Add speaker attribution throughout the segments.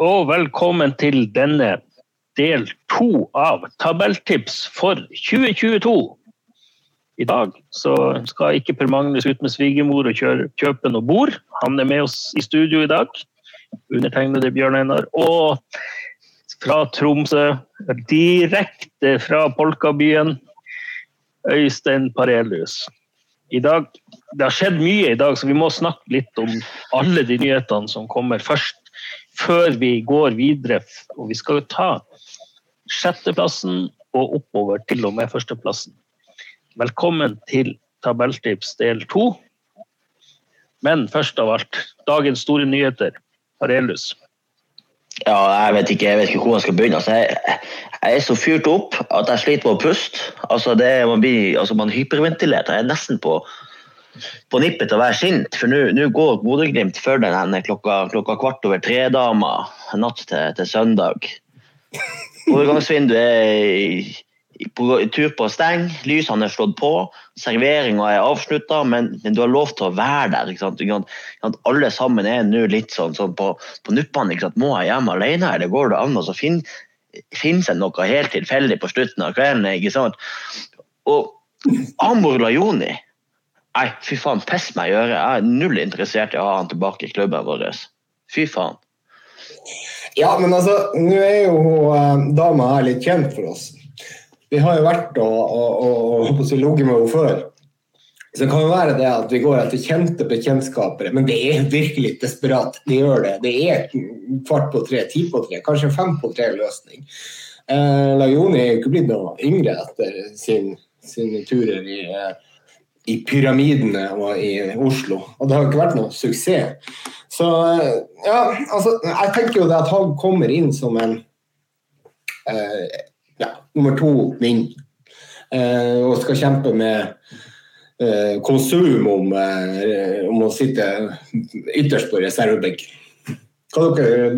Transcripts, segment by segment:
Speaker 1: og velkommen til denne del to av tabelltips for 2022. I dag så skal ikke Per Magnus ut med svigermor og kjøpe noe bord. Han er med oss i studio i dag. Undertegnede Bjørn Einar. Og fra Tromsø, direkte fra polkabyen, Øystein Parelius. I dag, Det har skjedd mye i dag, så vi må snakke litt om alle de nyhetene som kommer først. Før vi går videre. Og vi skal jo ta sjetteplassen og oppover til og med førsteplassen. Velkommen til tabelltips del to. Men først av alt, dagens store nyheter. Parelius.
Speaker 2: Ja, jeg vet ikke, jeg vet ikke hvor jeg skal begynne. Altså, jeg, jeg, er så fyrt opp at jeg sliter med å puste. Altså, det, man, blir, altså, man hyperventilerer. Jeg er nesten på, på nippet til å være sint. For nå går Bodø-Glimt før den klokka, klokka, kvart over tre-dama natt til, til søndag. Overgangsvinduet er på tur på å stenge, lysene er slått på, serveringa er avslutta, men, men, du har lov til å være der. Ikke sant? Alle sammen er nå litt sånn, sånn på, på nuppene. Må jeg hjem alene, eller går det an? Og så fin, finnes det noe helt tilfeldig på slutten av kvelden. ikke sant? Og Amor Lajoni Nei, fy faen, piss meg i øret. Jeg er null interessert i å ha han tilbake i klubben vår. Fy faen.
Speaker 3: Ja, men altså, nå er jo uh, dama her litt kjent for oss. Vi har jo vært og, og, og, og ligget med henne før. Så det kan jo være det at vi går etter kjente bekjentskapere, men det er virkelig desperat. Det gjør det. Det er kvart på tre, ti på tre, kanskje fem på tre-løsning. Eh, Lajoni er jo ikke blitt noe yngre etter sin, sine turer i, eh, i, pyramidene og i Oslo. Og det har ikke vært noe suksess. Så eh, ja, altså, jeg tenker jo det at han kommer inn som en eh, ja, nummer to vinn. Eh, og skal kjempe med eh, konsum om, eh, om, å sitte ytterst på reservebenk. Hva dere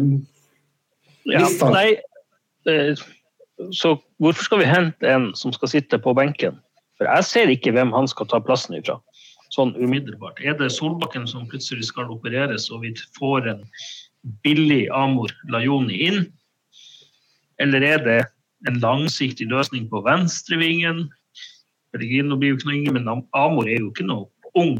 Speaker 1: ja, Nei, eh, så hvorfor skal vi hente en som skal sitte på benken? For jeg ser ikke hvem han skal ta plassen ifra. Sånn umiddelbart. Er det Solbakken som plutselig skal opereres, og vi får en billig Amor Lajoni inn? Eller er det en langsiktig løsning på venstrevingen. Pellegrino blir jo ikke noe yngre, men Amor er jo ikke noe ung.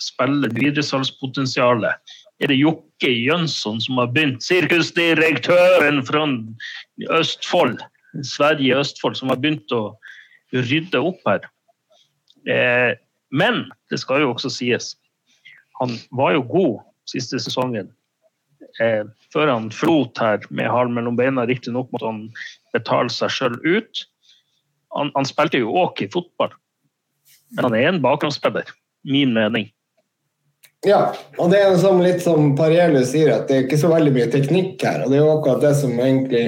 Speaker 1: Spiller videresalgspotensialet. Er det Jokke Jønsson som har begynt? Sirkusdirektøren fra Østfold, Sverige Østfold, som har begynt å rydde opp her. Eh, men det skal jo også sies, han var jo god siste sesongen. Eh, før han flot her med halen mellom beina, riktignok måtte han betale seg sjøl ut. Han, han, spilte jo OK fotball, men han er en bakgrunnsspiller. Min mening.
Speaker 3: Ja, og det er som litt som Parielu sier, at det er ikke så veldig mye teknikk her. Og det er jo akkurat det som egentlig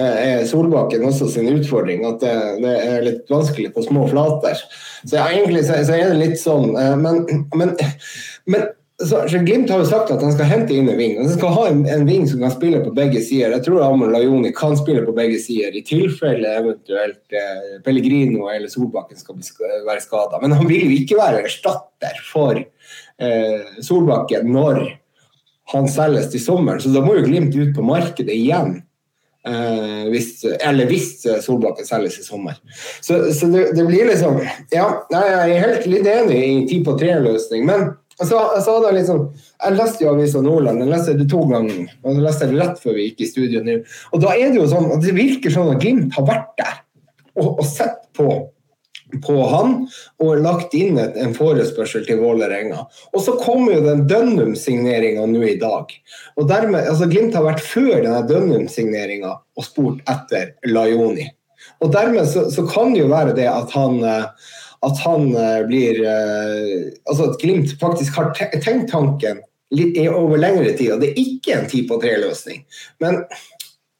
Speaker 3: er Solbakken også sin utfordring, at det, det er litt vanskelig på små flater. Så ja, egentlig så, så, er det litt sånn, eh, men, men, men så, så Glimt har jo sagt at han skal hente inn en ving. Han skal ha en, en ving som kan spille på begge sider. Jeg tror Amor Lajoni kan spille på begge sider, i tilfelle eventuelt eh, Pellegrino eller Solbakken skal være skada. Men han vil jo ikke være erstatter for eh, Solbakken når han selges til sommeren. Så da må jo Glimt ut på markedet igjen. Eh, hvis, eller hvis Solbakken selges i sommer. Så, så det, det, blir liksom Ja, jeg er helt litt enig i ti på tre-løsning. men altså, altså da liksom Jeg leste jo Avisa Nordland, jeg leste det to ganger. og jeg leste det rett før vi gikk i studio nå. Og da er det jo sånn at det virker sånn at Glimt har vært der og, og sett på, på han og lagt inn et, en forespørsel til Vålerenga. Og så kommer jo den Dønnum-signeringa nå i dag. Og dermed, altså Glimt har vært før denne Dønnum-signeringa og spurt etter Lajoni. Og dermed så, så, kan det jo være det at han eh, at han eh, blir eh, Altså at Glimt faktisk har tenkt tanken litt over lengre tid, og det er ikke en ti på tre-løsning. Men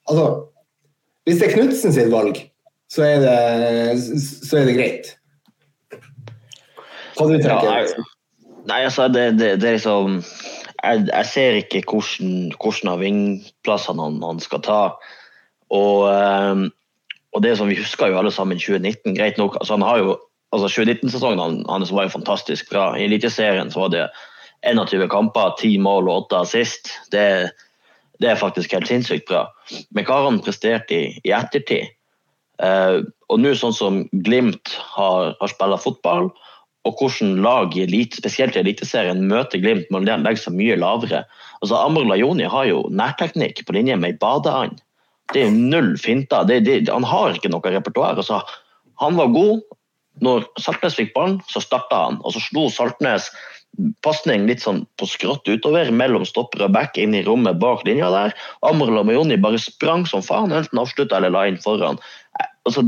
Speaker 3: altså Hvis det er Knutsen sitt valg, så er det, så er det greit. Hva du tenker
Speaker 2: ja, Nei, altså, det, det, det er liksom jeg, jeg, ser ikke hvordan, hvordan av vingplassene han, han, skal ta. Og, um, og det som vi husker jo alle sammen 2019, greit nok. altså Han har jo altså 2019-sesongen hans var jo fantastisk bra. I Eliteserien så var det 21 kamper, 10 mål og 8 assist. Det, det er faktisk helt sinnssykt bra. Men hva har han prestert i, i ettertid? Eh, og nå sånn som Glimt har, har spilt fotball, og hvordan lag i elite, spesielt i Eliteserien møter Glimt, man legger seg mye lavere. Altså Amor Lajoni har jo nærteknikk på linje med ei badeand. Det er null finter. Han har ikke noe repertoar. Altså, han var god. Når Saltnes fikk ballen, så starta han. Og så slo Saltnes pasning litt sånn på skrått utover mellom stopper og back inn i rommet bak linja der. Amor Lajoni bare sprang som faen, enten avslutta eller la inn foran. Eh, altså,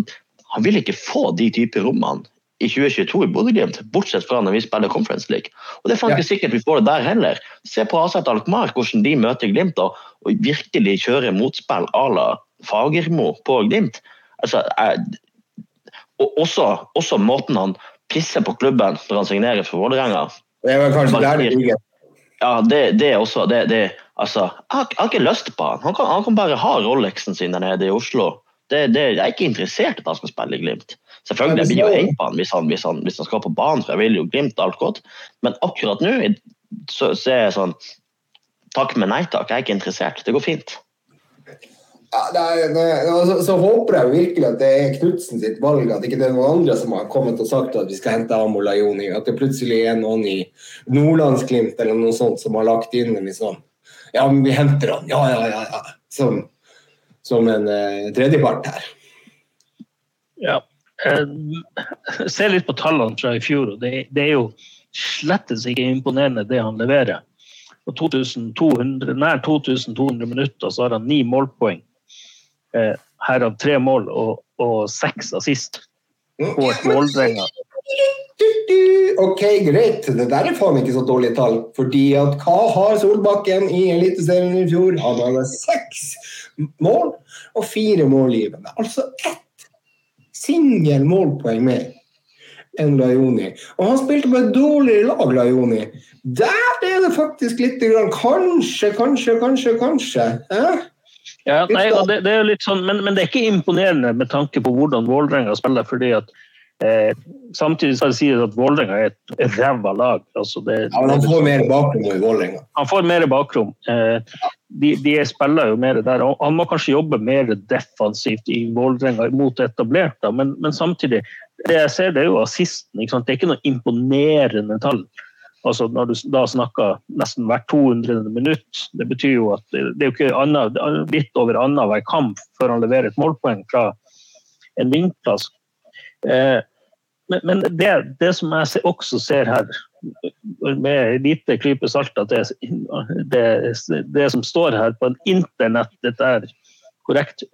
Speaker 2: han vil ikke få de typer rommene i 2022 i Bodø-Glimt, bortsett fra når vi spiller Conference League. Og Det er ikke sikkert vi får det der heller. Se på Aset Alkmaar, hvordan de møter Glimt og, og virkelig kjører motspill à la Fagermo på Glimt. Altså, jeg, og også, også, måten han pisser på klubben når han signerer for Vålerenga.
Speaker 3: Det vel kanskje der det ligger.
Speaker 2: Ja, det, det er også det, det, altså, jeg, har, jeg, har, ikke lyst på han. Han kan, han kan bare ha Rolexen sin der nede i Oslo. Det, jeg er ikke interessert i at han skal spille i Glimt. Selvfølgelig jeg blir jo eid på han hvis, han hvis, han hvis han skal på banen, for jeg vil jo Glimt alt godt. Men akkurat nå så, så er jeg sånn Takk, men nei takk. Jeg er ikke interessert. Det går fint.
Speaker 3: Ja, nei, nei. så, så, håper jeg virkelig at det er Knutsen sitt valg, at ikke det er noen andre som har kommet og sagt at vi skal hente Amola Joni. At det plutselig er noen i Nordlandsglimt eller noe sånt som har lagt inn en liksom Ja, men vi henter han. Ja, ja, ja. ja. Som, som en uh, tredjepart her.
Speaker 1: Ja. Eh, se litt på tallene fra i fjor. og det, det, er jo slettes ikke imponerende det han leverer. På 2200, nær 2200 minutter så har han ni målpoeng. Eh, herav tre mål og, og seks assist på et Vålerenga.
Speaker 3: OK, greit. Det der er faen ikke så dårlige tall. Fordi at hva har Solbakken i Eliteserien i fjor? Han hadde seks mål og fire målgivende. Altså ett singel målpoeng mer enn Lajoni. Og han spilte på et dårligere lag, Lajoni. Der er det faktisk litt grann Kanskje, kanskje, kanskje, kanskje. Eh?
Speaker 1: Ja, nei, det, det, er litt sånn, men, men, det er ikke imponerende med tanke på hvordan Vålerenga spiller. fordi at eh, Samtidig skal det sies at Vålerenga er et ræva lag. Altså det,
Speaker 3: ja, men han får mer bakrom i Vålerenga.
Speaker 1: Han får mer bakrom. Eh, de, de, spiller jo mer der. Han må kanskje jobbe mer defensivt i Vålerenga mot etablert, men, men, samtidig det jeg ser, det er jo assisten. Det er ikke noe imponerende tall. Altså Når du da snakker nesten hvert 200. minutt, det betyr jo at det, er jo ikke annet, litt over annenhver kamp før han leverer et målpoeng fra en vindplass. Eh, men, men det, det, som jeg også ser her, med lite klype salt at det, det, det, som står her på internett, dette er korrekt.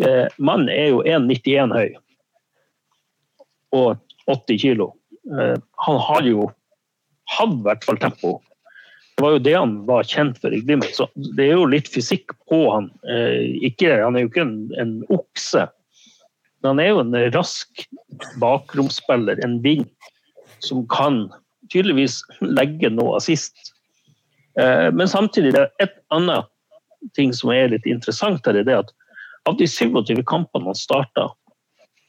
Speaker 1: Eh, mannen er jo 1,91 høy og 80 kilo. Eh, han har jo hatt i hvert fall tempo. Det var jo det han var kjent for i Glimt. Så det er jo litt fysikk på han. Eh, ikke, han er jo ikke en, en okse. Men han er jo en rask bakromsspiller, en ving, som kan tydeligvis legge noe assist. Eh, men samtidig det er et annet ting som er litt interessant her, er at av de 27 kampene han starta,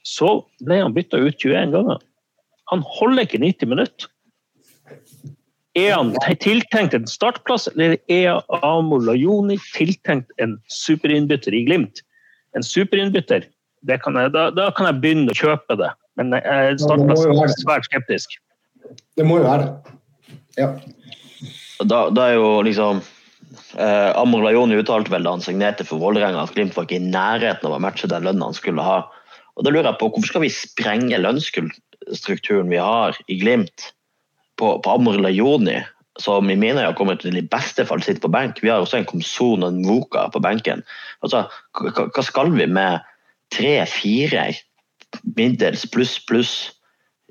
Speaker 1: så ble han bytta ut 21 ganger. Han holder ikke 90 minutter. Er han tiltenkt en startplass, eller er Amo Lajoni tiltenkt en superinnbytter i Glimt? En superinnbytter, kan jeg, da, da, kan jeg begynne å kjøpe det, men jeg starter med svært skeptisk.
Speaker 3: Det må jo være det. Ja.
Speaker 2: Da, da er jo liksom eh, Amor Lajoni uttalte vel da han signerte for Vålerenga at Glimt var ikke i nærheten av å matche den lønna han skulle ha. Og da lurer jeg på Hvorfor skal vi sprenge lønnsstrukturen vi har i Glimt på, på Amor Lajoni, som i mine øyne kommer til i beste fall sitte på benk? Vi har også en Komson og en Voka på benken. Altså, hva skal vi med tre-fire middels pluss pluss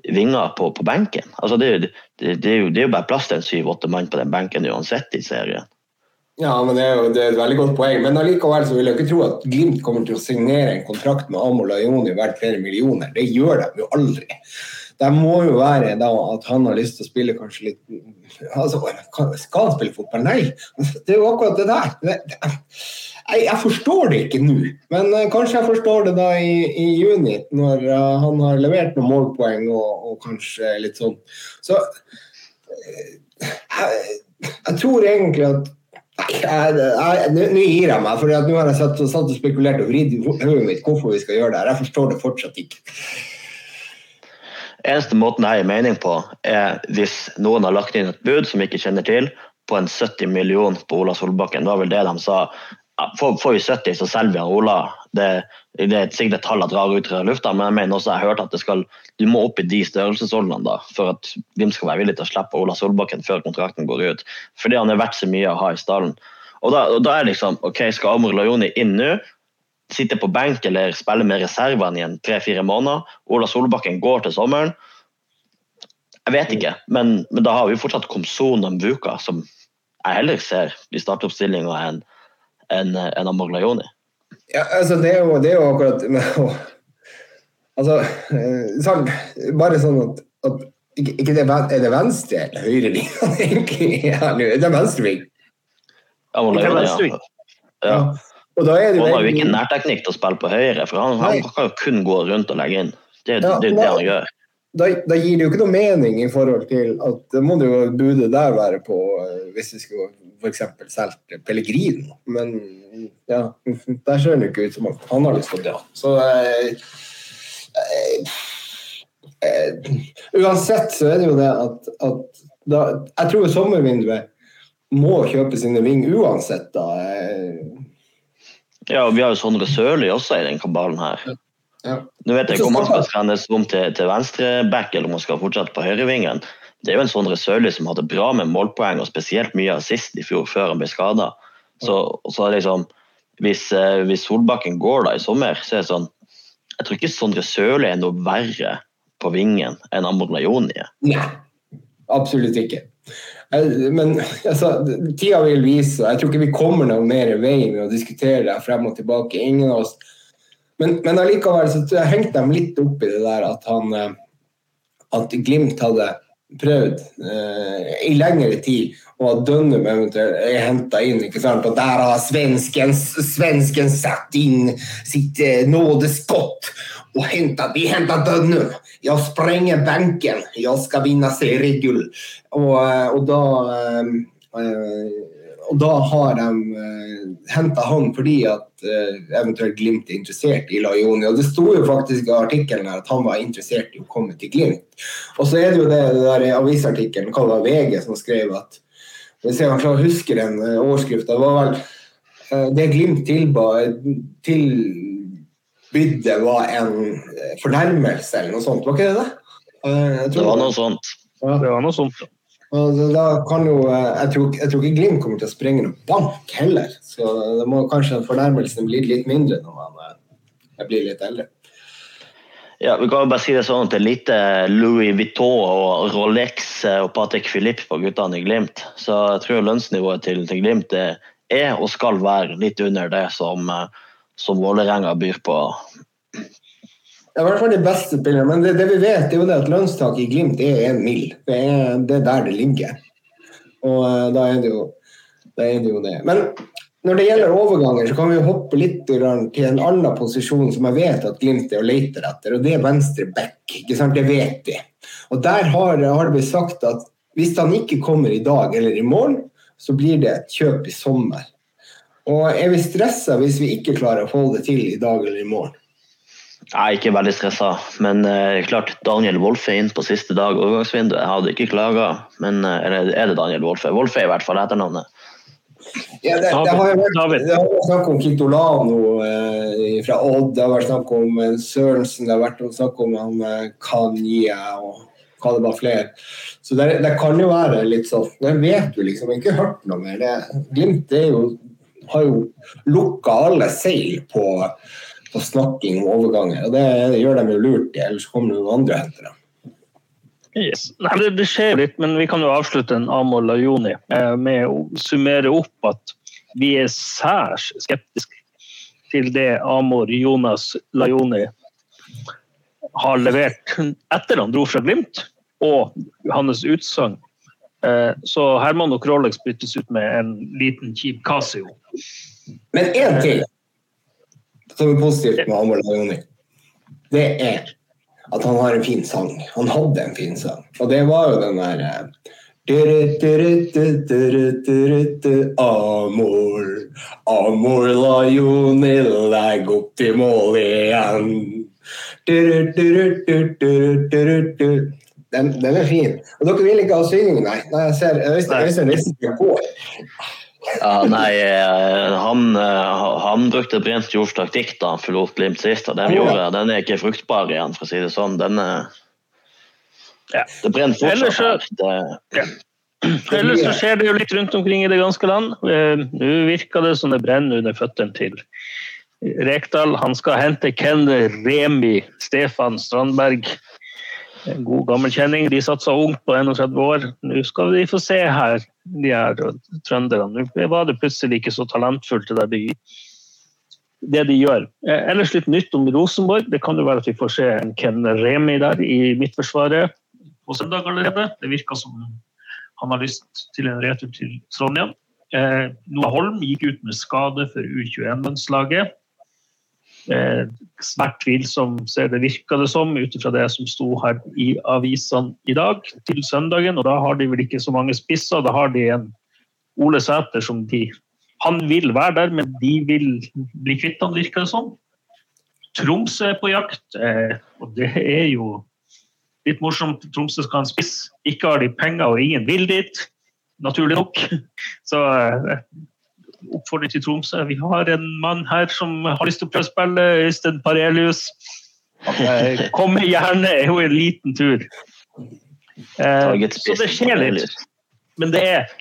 Speaker 2: vinger på, på benken. Altså det, det, det, er jo, det, er jo, bare plass til en syv-åtte mann på den benken uansett i serien.
Speaker 3: Ja, men det er jo det er et veldig godt poeng. Men allikevel så vil jeg ikke tro at Glimt kommer til å signere en kontrakt med Amol Lajoni verdt flere millioner. Det gjør de jo aldri. Det må jo være da at han har lyst til å spille kanskje litt altså, Skal han spille fotball? Nei, det er jo akkurat det der. Jeg, forstår det ikke nå, men uh, kanskje jeg forstår det da i, i juni, når uh, han har levert noen målpoeng og, og kanskje litt sånn. Så uh, jeg, jeg, tror egentlig at Nå gir jeg meg, for nå har jeg satt, satt og spekulert og vridd hodet mitt hvorfor vi skal gjøre det her. Jeg forstår det fortsatt ikke.
Speaker 2: Eneste måten jeg gir mening på, er hvis noen har lagt inn et bud som vi ikke kjenner til, på en 70 million på Ola Solbakken. Det var vel det de sa. Får, får vi 70, så selger vi Ola. Det, det er sikkert et tall jeg drar ut fra lufta, men jeg mener også jeg har hørt at skal, du må opp i de størrelsesordnene for at de skal være villige til å slippe Ola Solbakken før kontrakten går ut. Fordi han er verdt så mye å ha i stallen. Og da, og da er det liksom, ok, Skal Amor Lajoni inn nå? sitte på benk eller spille med reservene igjen en tre-fire måneder. Ola Solbakken går til sommeren. Jeg vet ikke, men, men da har vi fortsatt Komson og Mvuka, som jeg heller ser i startoppstillinga enn en, en Amorlajoni.
Speaker 3: Ja, altså det er jo, det er jo akkurat Altså, sånn, bare sånn at, at ikke, ikke det, Er det venstre eller høyre linja egentlig? Ja, det er venstreving.
Speaker 2: Amorlajoni, ja. ja.
Speaker 3: Og da er det
Speaker 2: han har jo ikke nærteknikk til å spille på høyre, for han, han kan jo kun gå rundt og legge inn. Det er ja, det, det, han gjør.
Speaker 3: Da, da, gir det jo ikke noe mening i forhold til at det må det jo budet der være på eh, hvis vi skulle f.eks. solgt Pellegrino. Men ja, der ser det jo ikke ut som at han har lyst til å dra. Så eh, eh, eh, Uansett så er det jo det at, at da, Jeg tror sommervinduet må kjøpe sine ving uansett, da. Eh,
Speaker 2: ja, og vi har jo Sondre Sørli også i den kabalen her. Ja. Nå vet jeg ikke om han skal trenes om til, til venstreback eller om han skal fortsette på høyrevingen. Det er jo en Sondre Sørli som hadde bra med målpoeng og spesielt mye assist i fjor før han ble skada. Så, så liksom, hvis, eh, hvis, Solbakken går da i sommer, så er det sånn Jeg tror ikke Sondre Sørli er noe verre på vingen enn Amor Lajoni er.
Speaker 3: Nei, absolutt ikke. Men altså, tida vil vise. Jeg tror ikke vi kommer noe mer i vei med å diskutere det frem og tilbake. Ingen av oss. Men, men allikevel så jeg hengte dem litt opp i det der at han eh, at Glimt hadde prøvd eh, i lengre tid og at Dønnum eventuelt er henta inn. ikke sant? Og der har svensken, svensken satt inn sitt eh, nådeskott og henta vi henta Dønnum! Jeg sprenger banken. Jeg skal vinne seriegull. Og, eh, og, da, eh, og da har de eh, henta han fordi at eventuelt Glimt er interessert i Laioni. Og det sto jo faktisk i artikkelen at han var interessert i å komme til Glimt. Og så er det jo det, det der avisartikkelen, hva var VG som skrev at Hvis jeg klarer å huske den overskrifta, var vel det Glimt tilba til bydde var en eh, fornærmelse eller noe sånt. Var ikke det det?
Speaker 2: Eh, det var noe sånt.
Speaker 1: Ja. Det var noe sånt.
Speaker 3: Da kan jo, eh, jeg, tror, jeg tror ikke Glimt kommer til å sprenge noen bank heller. Så det må kanskje fornærmelsen bli litt mindre når man blir litt eldre.
Speaker 2: Ja, vi kan jo bare si det sånn at det er lite Louis Vuitton og Rolex og Patek Philippe på guttene i Glimt. Så jeg tror lønnsnivået til, til Glimt er og skal være litt under det som som Vålerenga byr på.
Speaker 3: Det er i hvert fall de beste spillerne, men det, det, vi vet, er jo det at lønnstaket i Glimt er én mil. Det er, det er, der det ligger. Og uh, da, er det, jo, da er det jo det. Men når det gjelder overganger, så kan vi hoppe litt til en annen posisjon som jeg vet at Glimt er og leter etter, og det er venstre back. Ikke sant? Det vet vi. Og der har, har det blitt sagt at hvis han ikke kommer i dag eller i morgen, så blir det et kjøp i sommer. Og er vi stressa hvis vi ikke klarer å få det til i dag eller i morgen?
Speaker 2: Jeg er ikke veldig stressa, men uh, klart Daniel Wolfe inn på siste dag overgangsvinduet. Jeg hadde ikke klaga, men uh, eller er det Daniel Wolfe? Wolfe er i hvert fall etternavnet.
Speaker 3: Ja, det, det, har vært, det, har vært, snakk om Kitolano eh, fra Odd, det har vært snakk om eh, Sørensen, det har vært snakk om han eh, Kanye og hva det var flere. Så det, det, kan jo være litt sånn Det vet du liksom jeg har ikke hørt noe mer. Det, Glimt er jo har jo lukka alle seil på, på, snakking om overganger. og Det, gjør dem jo lurt i, ellers kommer det noen andre og henter dem.
Speaker 1: Yes. Nei, det, det, skjer litt, men vi kan jo avslutte en Amor Lajoni eh, med å summere opp at vi er særs skeptiske til det Amor Jonas Lajoni har levert etter han dro fra Glimt, og hans utsagn Eh, så Herman og Krollex byttes ut med en liten kjip Casio.
Speaker 3: Men én ting som er positivt med Amor Leoni, det er at han har en fin sang. Han hadde en fin sang. Og det var jo den der Amor, Amor Lionel, legg opp til mål igjen. Den, den, er fin. Og dere vil ikke ha synging, nei? nei jeg ser Øystein rister på.
Speaker 2: Ja, nei, eh, han, eh, han brukte brent jords taktikk da han forlot Glimt sist. og den, gjorde, den er ikke fruktbar igjen, for å si det sånn. Den er, ja. Det brenner fortsatt. Det,
Speaker 1: ja. Ellers så skjer det jo litt rundt omkring i det ganske land. Eh, nå virker det som det brenner under føttene til Rekdal. Han skal hente Ken Remi Stefan Strandberg. En god gammel kjenning. De satsa ungt på 31 år. Nå skal vi få se her, de her trønderne. Nå var det plutselig ikke så talentfullt det de, det de gjør. Eh, ellers litt nytt om Rosenborg. Det kan jo være at vi får se en Ken Remi der i Midtforsvaret på søndag allerede. Det virker som han har lyst til en retur til Trondheim. Eh, Noah Holm gikk ut med skade for U21-landslaget. Eh, svært tvilsom ser det virka det som, ut ifra det som sto her i avisene i dag, til søndagen. Og da har de vel ikke så mange spisser. Da har de en Ole Sæter som de Han vil være der, men de vil bli kvitt han, virker det som. Tromsø er på jakt, eh, og det er jo Litt morsomt, Tromsø skal ha en spiss. Ikke har de penger, og ingen vil dit. Naturlig nok. Så eh, oppfordring til Tromsø. Vi har en mann her som har lyst til å prøve å spille, Øystein Parelius. Kommer gjerne, er jo en liten tur. Eh, så det skjer litt. Men det er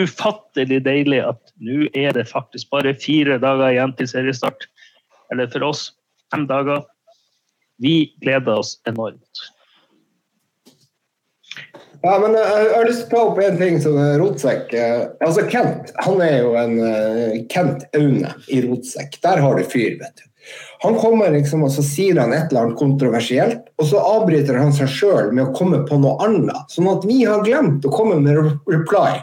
Speaker 1: ufattelig deilig at nå er det faktisk bare fire dager igjen til seriestart. Eller for oss fem dager. Vi gleder oss enormt.
Speaker 3: Ja, men jeg har lyst til å ta opp en ting som rotsekk. Eh, altså Kent han er jo en uh, Kent Aune i rotsekk. Der har du fyr, vet du. Han kommer liksom og så sier han et eller annet kontroversielt, og så avbryter han seg sjøl med å komme på noe annet. Sånn at vi har glemt å komme med reply.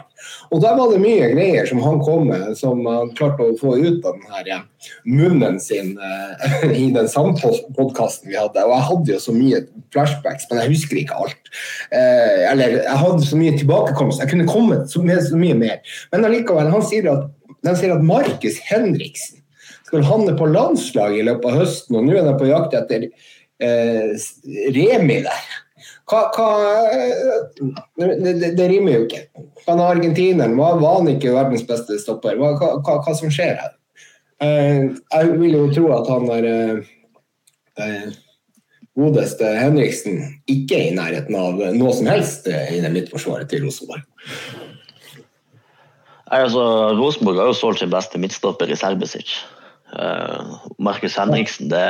Speaker 3: Og da var det mye greier som han kom med, som han klarte å få ut av den her ja, munnen sin uh, i den sampodkasten vi hadde. Og jeg hadde jo så mye flashbacks, men jeg husker ikke alt. Uh, eller jeg hadde så mye tilbakekomst. Jeg kunne kommet så, med så mye mer. Men allikevel, han sier at, han sier at Markus Henriksen skal havne på landslaget i løpet av høsten, og nå er han på jakt etter eh, Remi der. Hva, hva, det, det, det, rimer jo ikke. Han er argentineren, var, han ikke verdens beste stopper? Hva, hva, hva som skjer her? Uh, jeg vil jo tro at han der uh, godeste Henriksen ikke er i nærheten av noe som helst i det midtforsvaret til Rosenborg.
Speaker 2: Nei, altså, Rosenborg har jo solgt sin beste midtstopper i Serbesic. Uh, Markus Henriksen, det,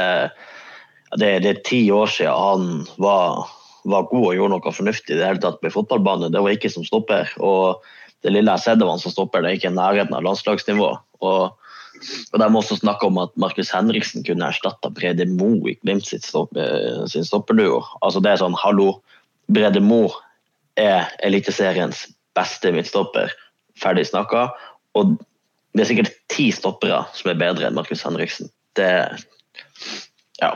Speaker 2: det, det, er ti år siden han var var god og gjorde noe fornuftig i det hele tatt på fotballbane. Det var ikke som stopper. Og det lille jeg har sett av han som stopper, det er ikke i nærheten av landslagsnivå. Og, og De også snakke om at Markus Henriksen kunne erstatta Brede Mo i Glimt stopp, eh, sin stopperduo. Altså det er sånn, hallo, Brede Mo er Eliteseriens beste midtstopper. Ferdig snakka. Og det er sikkert ti stoppere som er bedre enn Markus Henriksen. Det ja.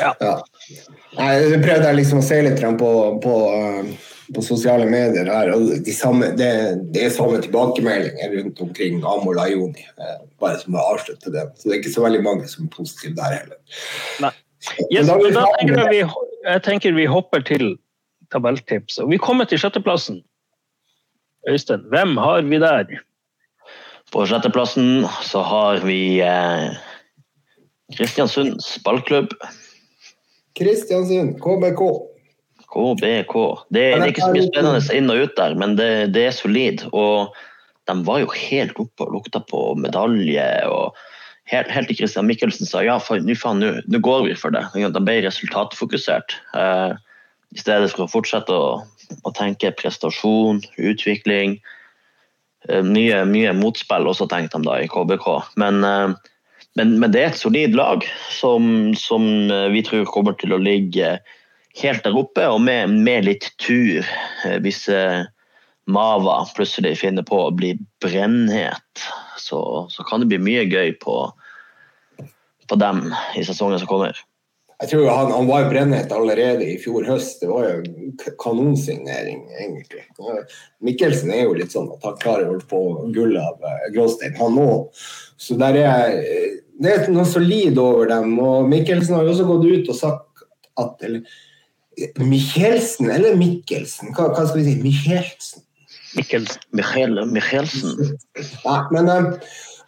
Speaker 3: ja. ja. Jeg prøvde liksom å se litt på, på, eh, på sosiale medier her, og de samme, det, det, er samme tilbakemeldinger rundt omkring Amor Lajoni. Eh, bare som å avslutte det. Så det er ikke så veldig mange som er positive der heller.
Speaker 1: Nei. Yes, da, da tenker jeg, vi, jeg tenker vi hopper til tabelltips. Og vi kommer til sjetteplassen. Øystein, hvem har vi der?
Speaker 2: På sjetteplassen så har vi eh, Kristiansunds ballklubb.
Speaker 3: Kristiansund, KBK.
Speaker 2: KBK. Det, det, er ikke så mye spennende inn og ut der, men det, det er solid. Og de var jo helt oppe og lukta på medalje. og Helt, helt til Christian Michelsen sa ja, nå går vi for det. De ble resultatfokusert. Eh, I stedet for å fortsette å, å tenke prestasjon, utvikling. Eh, mye, mye motspill også, tenkte de da i KBK. Men eh, men, men, det er et solid lag som, som, eh, vi tror kommer til å ligge helt der oppe, og med, med litt tur. Eh, hvis eh, Mava plutselig finner på å bli brennhet, så, så kan det bli mye gøy på, på dem i sesongen som kommer.
Speaker 3: jeg tror han, han var brennhet allerede i fjor høst. Det var jo kanonsignering, egentlig. Mikkelsen er jo litt sånn at han klarer å få gull av Gråstein, han òg. Så der er, det er noe solid over dem. Og Mikkelsen har jo også gått ut og sagt at eller, Michelsen eller Mikkelsen? Hva, hva, skal vi si? Michelsen?
Speaker 1: Mikkelsen.
Speaker 2: Michel, Michelsen.
Speaker 3: Nei, men uh,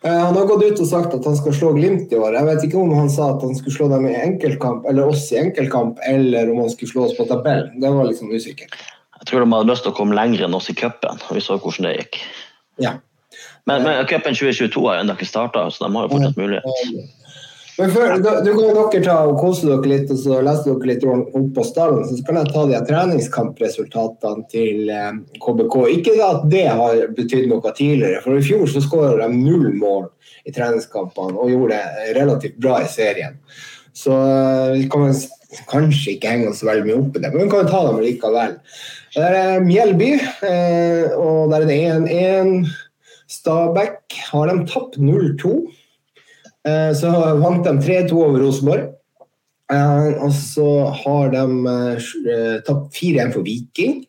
Speaker 3: han har gått ut og sagt at han skal slå Glimt i år. Jeg vet ikke om han sa at han skulle slå dem i enkeltkamp, eller oss i enkeltkamp, eller om han skulle slå oss på tabellen. Det var liksom usikkert.
Speaker 2: Jeg tror de hadde lyst til å komme lenger enn oss i cupen. Vi så hvordan det gikk.
Speaker 3: Ja.
Speaker 2: Men, men cupen 2022 har ennå ikke starta, så de har jo fortsatt mulighet.
Speaker 3: Men før, du, du kan dere ta og kose dere litt, og så lese dere litt opp på stallen. Så kan jeg ta de treningskampresultatene til eh, KBK. Ikke at det har betydd noe tidligere, for i fjor så skåra de null mål i treningskampene og gjorde det relativt bra i serien. Så eh, vi kan kanskje ikke henge oss veldig mye opp i det, men vi kan ta dem likevel. Der er Mjelby, eh, og der er det 1-1. Stabæk har de tapt 0-2. Eh, så vant de 3-2 over Rosenborg. Eh, og så har de eh, tapt 4-1 for Viking.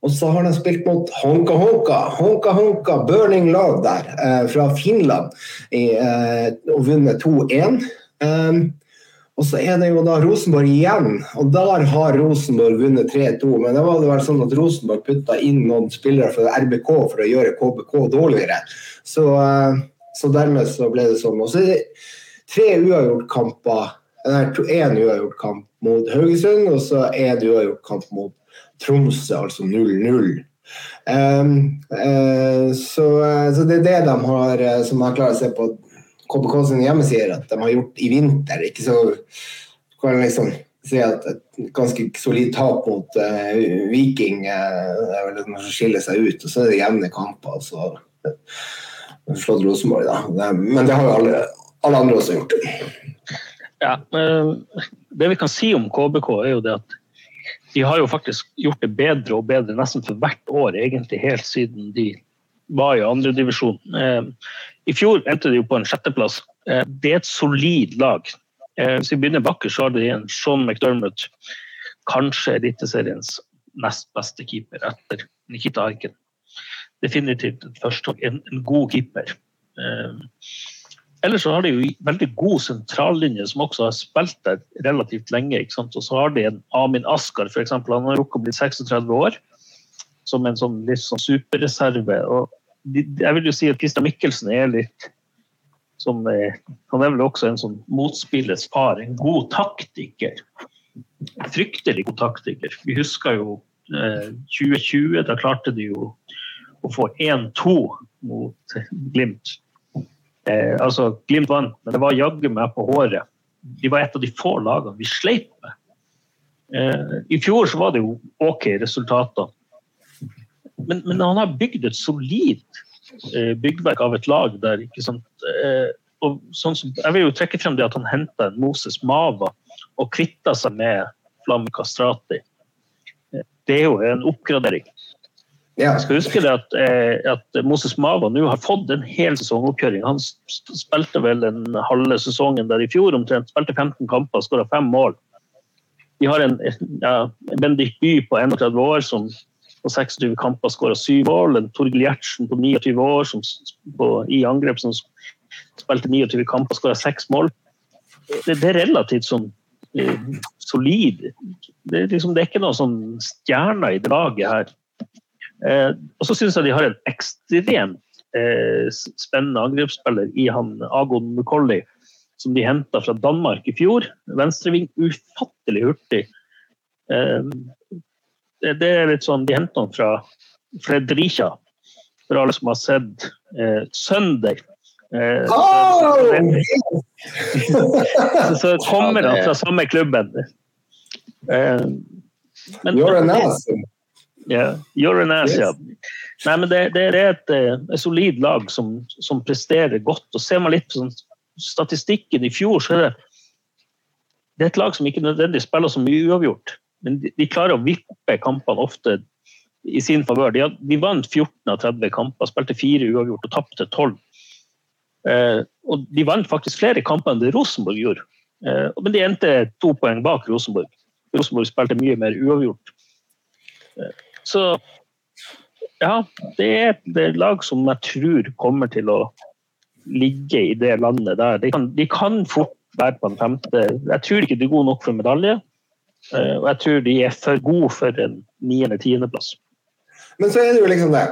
Speaker 3: Og så har de spilt mot Honka Honka, Honka Honka Burning Love der, fra Finland, og vunnet 2-1. Og så er det jo da Rosenborg igjen, og der har Rosenborg vunnet 3-2. Men det var det vel sånn at Rosenborg putta inn noen spillere fra RBK for å gjøre KBK dårligere. Så så dermed så ble det sånn. Og så er det tre uavgjortkamper. Én uavgjortkamp mot Haugesund, og så én uavgjort kamp mot Tromsø, altså 0-0. Um, uh, så, så, det er det de har, eh, som jeg klarer å se på KBK sine hjemmesider, at de har gjort i vinter. Ikke så kan liksom si at et ganske solid tap mot uh, Viking uh, er vel noe som skiller seg ut, og så er det jevne kamper. Så slått Rosenborg, da. Men det har jo alle, alle andre også gjort.
Speaker 1: Ja, Det vi kan si om KBK, er jo det at de har jo faktisk gjort det bedre og bedre nesten for hvert år, egentlig helt siden de var i andredivisjon. I fjor endte de jo på en sjetteplass. Eh, det er et solid lag. Eh, hvis vi begynner bakker, så har de en Sean McDermott, kanskje Eliteseriens nest beste keeper etter Nikita Arken definitivt et første, en, god keeper. Eh, ellers så har de jo veldig god sentrallinje, som også har spilt der relativt lenge. Og så har de en Amin Askar, f.eks. Han har rukket å bli 36 år, som en sånn, litt sånn superreserve. Og jeg vil jo si at Christian Mikkelsen er litt som Han er vel også en sånn motspillets far. En god taktiker. Fryktelig god taktiker. Vi husker jo eh, 2020, da klarte de jo å få 1-2 mot Glimt. Eh, altså, Glimt vant, men det var jaggu meg på håret. De var et av de få lagene vi sleit med. Eh, I fjor så var det jo OK resultater. Men, men han har bygd et solid eh, byggverk av et lag der. ikke sant? Eh, og sånn som, jeg vil jo trekke frem det at han henta en Moses Mava og kvitta seg med Flamme Kastrati. Eh, det er jo en oppgradering. Ja. Jeg skal huske det at, at Moses Mava nå har fått en hel sesongoppkjøring. Han spilte vel den halve sesongen der i fjor omtrent. Spilte 15 kamper, skåra fem mål. De har en ja, Bendik By på 31 år som på 26 kamper skåra syv mål. En Torgill Gjertsen på 29 år som, på, i angrep som spilte 29 kamper, skåra seks mål. Det, det, er relativt sånn eh, solid. Det, liksom, det, er ikke noen sånn stjerner i draget her. Eh, og så syns jeg de har en ekstremt eh, spennende angrepsspiller i han Agon Mukolli, som de henta fra Danmark i fjor. Venstreving, ufattelig hurtig. Eh, det, er litt sånn De henter den fra Fredricia, for alle som har sett eh, Sønder. Eh, oh! så, så, kommer han fra samme klubben.
Speaker 3: Eh, men, You're an ass.
Speaker 1: Yeah, you're an ass, yes. Nei, men det, det er et, eh, et, solid lag som, som, presterer godt. og Ser man litt på sånn, statistikken i fjor, så er det, det er et lag som ikke nødvendigvis spiller så mye uavgjort. Men de, de klarer å vippe kampene ofte i sin favør. De, de, vant 14 av 30 kamper, spilte fire uavgjort og tapte 12. Eh, og de vant faktisk flere kamper enn det Rosenborg gjorde. Men de endte to poeng bak Rosenborg. Rosenborg spilte mye mer uavgjort. Så ja, det er et lag som jeg tror kommer til å ligge i det landet der. De kan, de kan fort være på en femte. Jeg tror ikke de er gode nok for medalje. Eh, og jeg tror de er for gode for en niende-tiendeplass.
Speaker 3: Men så er det jo liksom det.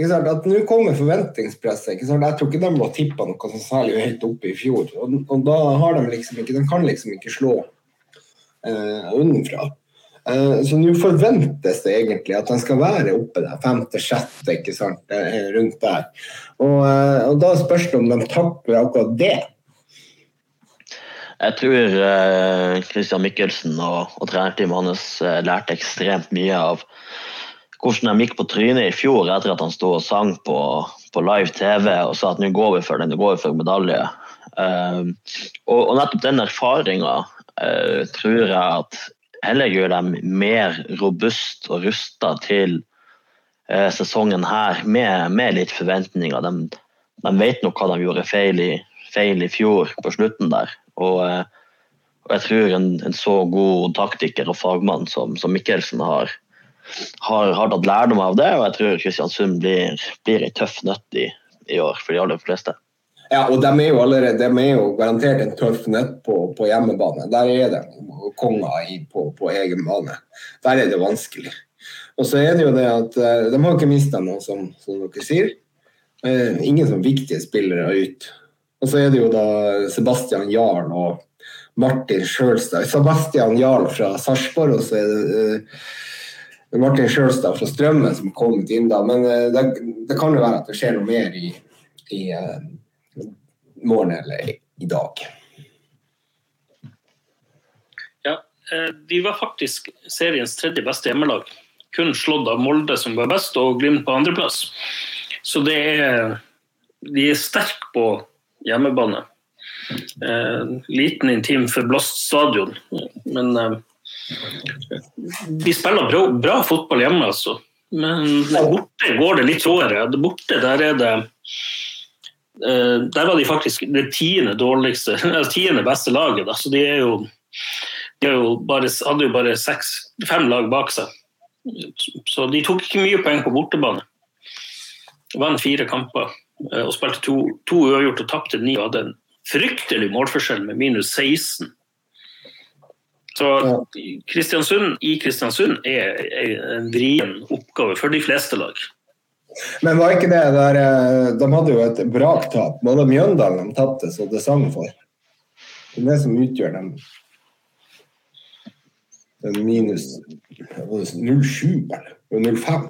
Speaker 3: At Nå kommer forventningspresset. Jeg tror ikke de var tippa noe som særlig høyt oppe i fjor. Og, og, da har de liksom ikke De kan liksom ikke slå eh, unnenfra. Eh, så nå forventes det egentlig at de skal være oppe der, femte, sjette, ikke eh, rundt der. Og, eh, og da spørs det om de takler akkurat det.
Speaker 2: Jeg tror uh, Christian Mikkelsen og, og trenerteamet hans uh, lærte ekstremt mye av hvordan de gikk på trynet i fjor etter at han sto og sang på, på live TV og sa at nå går vi for den, nå går vi for medalje. Uh, og, og, nettopp den erfaringa tror jeg at heller gjør dem mer robust og rusta til uh, sesongen her, med, med, litt forventninger. De, de, vet nok hva de gjorde feil i, feil i fjor, på slutten der. Og, eh, og jeg tror en, en, så god taktiker og fagmann som, som Mikkelsen har, har, har, tatt lærdom av det, og jeg tror Kristiansund blir, blir ei tøff nøtt i, i år for de aller fleste.
Speaker 3: Ja, og de er jo allerede de er jo garantert en tøff nøtt på, på, hjemmebane. Der er det konger på, på, egen bane. Der er det vanskelig. Og så er det jo det at eh, de har ikke mista noe, som, som, dere sier. Eh, ingen som viktige spillere ut. Og så er det jo da Sebastian Jarl og Martin Sjølstad. Sebastian Jarl fra Sarpsborg, og så er det uh, Martin Sjølstad fra Strømmen som har kommet inn da. Men uh, det, det, kan jo være at det skjer noe mer i, i uh, morgen eller i dag.
Speaker 1: Ja, de var faktisk seriens tredje beste hjemmelag. Kun slått av Molde, som var best, og Glimt på andreplass. Så det er De er sterke på hjemmebane. Eh, liten, intim, forblåst stadion. Men eh, de spiller bra, bra, fotball hjemme, altså. Men borte går det litt råere. Borte der er det Eh, der var de faktisk det tiende dårligste, tiende beste laget. Da. Så de, er jo, de jo bare, hadde jo bare seks, fem lag bak seg. Så de tok ikke mye poeng på bortebane. Vant fire kamper og spilte to, to uavgjort og tapte ni. Og hadde en fryktelig målforskjell med minus 16. Så Kristiansund i Kristiansund er en vrien oppgave for de fleste lag.
Speaker 3: Men var ikke det der eh, De hadde jo et braktap. Var det Mjøndalen de tapte så det sang for? Det er det som utgjør dem den minus 07 eller 05.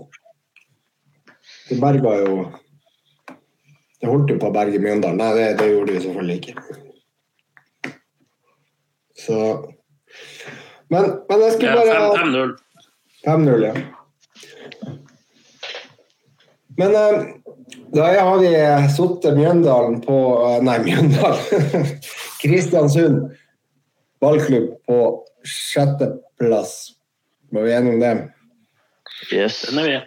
Speaker 3: Det berga jo Det holdt jo på å berge Mjøndalen. Nei, det, det gjorde de selvfølgelig ikke. Så Men, men jeg skulle bare 5-0. 5-0, ja. Men uh, da har vi sittet Mjøndalen på uh, Nei, Mjøndalen. Kristiansund ballklubb på sjetteplass. Var vi enige om det?
Speaker 2: Yes.
Speaker 1: Den er vi.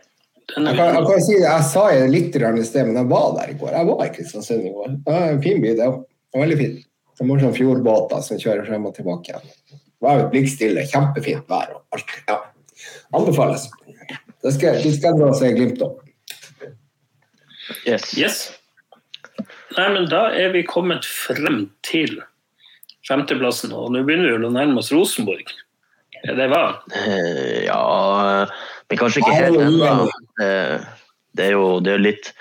Speaker 3: Er jeg, kan, jeg, kan si, jeg sa det litt i sted, men jeg var der i går. Jeg var i Kristiansund i går. Det var en fin by, det òg. Veldig fint. Det var sånn fjordbåter som kjører frem og tilbake. igjen. Det var jo blikkstille, kjempefint vær og alt. Ja. Anbefales. Det skal, de skal dra seg glimt av.
Speaker 1: Yes. yes. Nei, men da er vi kommet frem til femteplassen, og nå begynner vi å nærme oss Rosenborg. Er det hva?
Speaker 2: Uh, ja Men kanskje ikke helt ennå. Uh, det er jo det er litt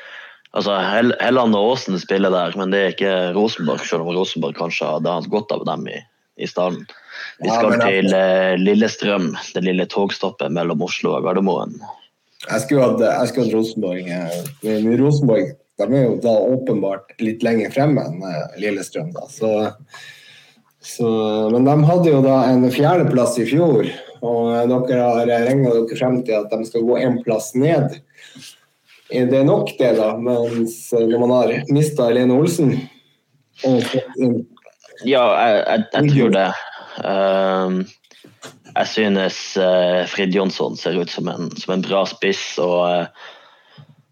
Speaker 2: Altså, Helland og Åsen spiller der, men det er ikke Rosenborg, selv om Rosenborg kanskje hadde hatt godt av dem i, i stallen. Vi skal ja, til uh, Lillestrøm, det lille togstoppet mellom Oslo og Gardermoen.
Speaker 3: Jeg skulle hatt, jeg skulle hatt Rosenborg. Men Rosenborg de er jo da åpenbart litt lenger fremme enn eh, Lillestrøm. Da. Så, så, men de hadde jo da en fjerdeplass i fjor, og dere har regna dere frem til at de skal gå én plass ned. Er det nok, det, da? Mens når man har mista Helene Olsen
Speaker 2: Ja, jeg, jeg, jeg tror det. Um, jeg synes Frid Jonsson ser ut som en, som en bra spiss. og,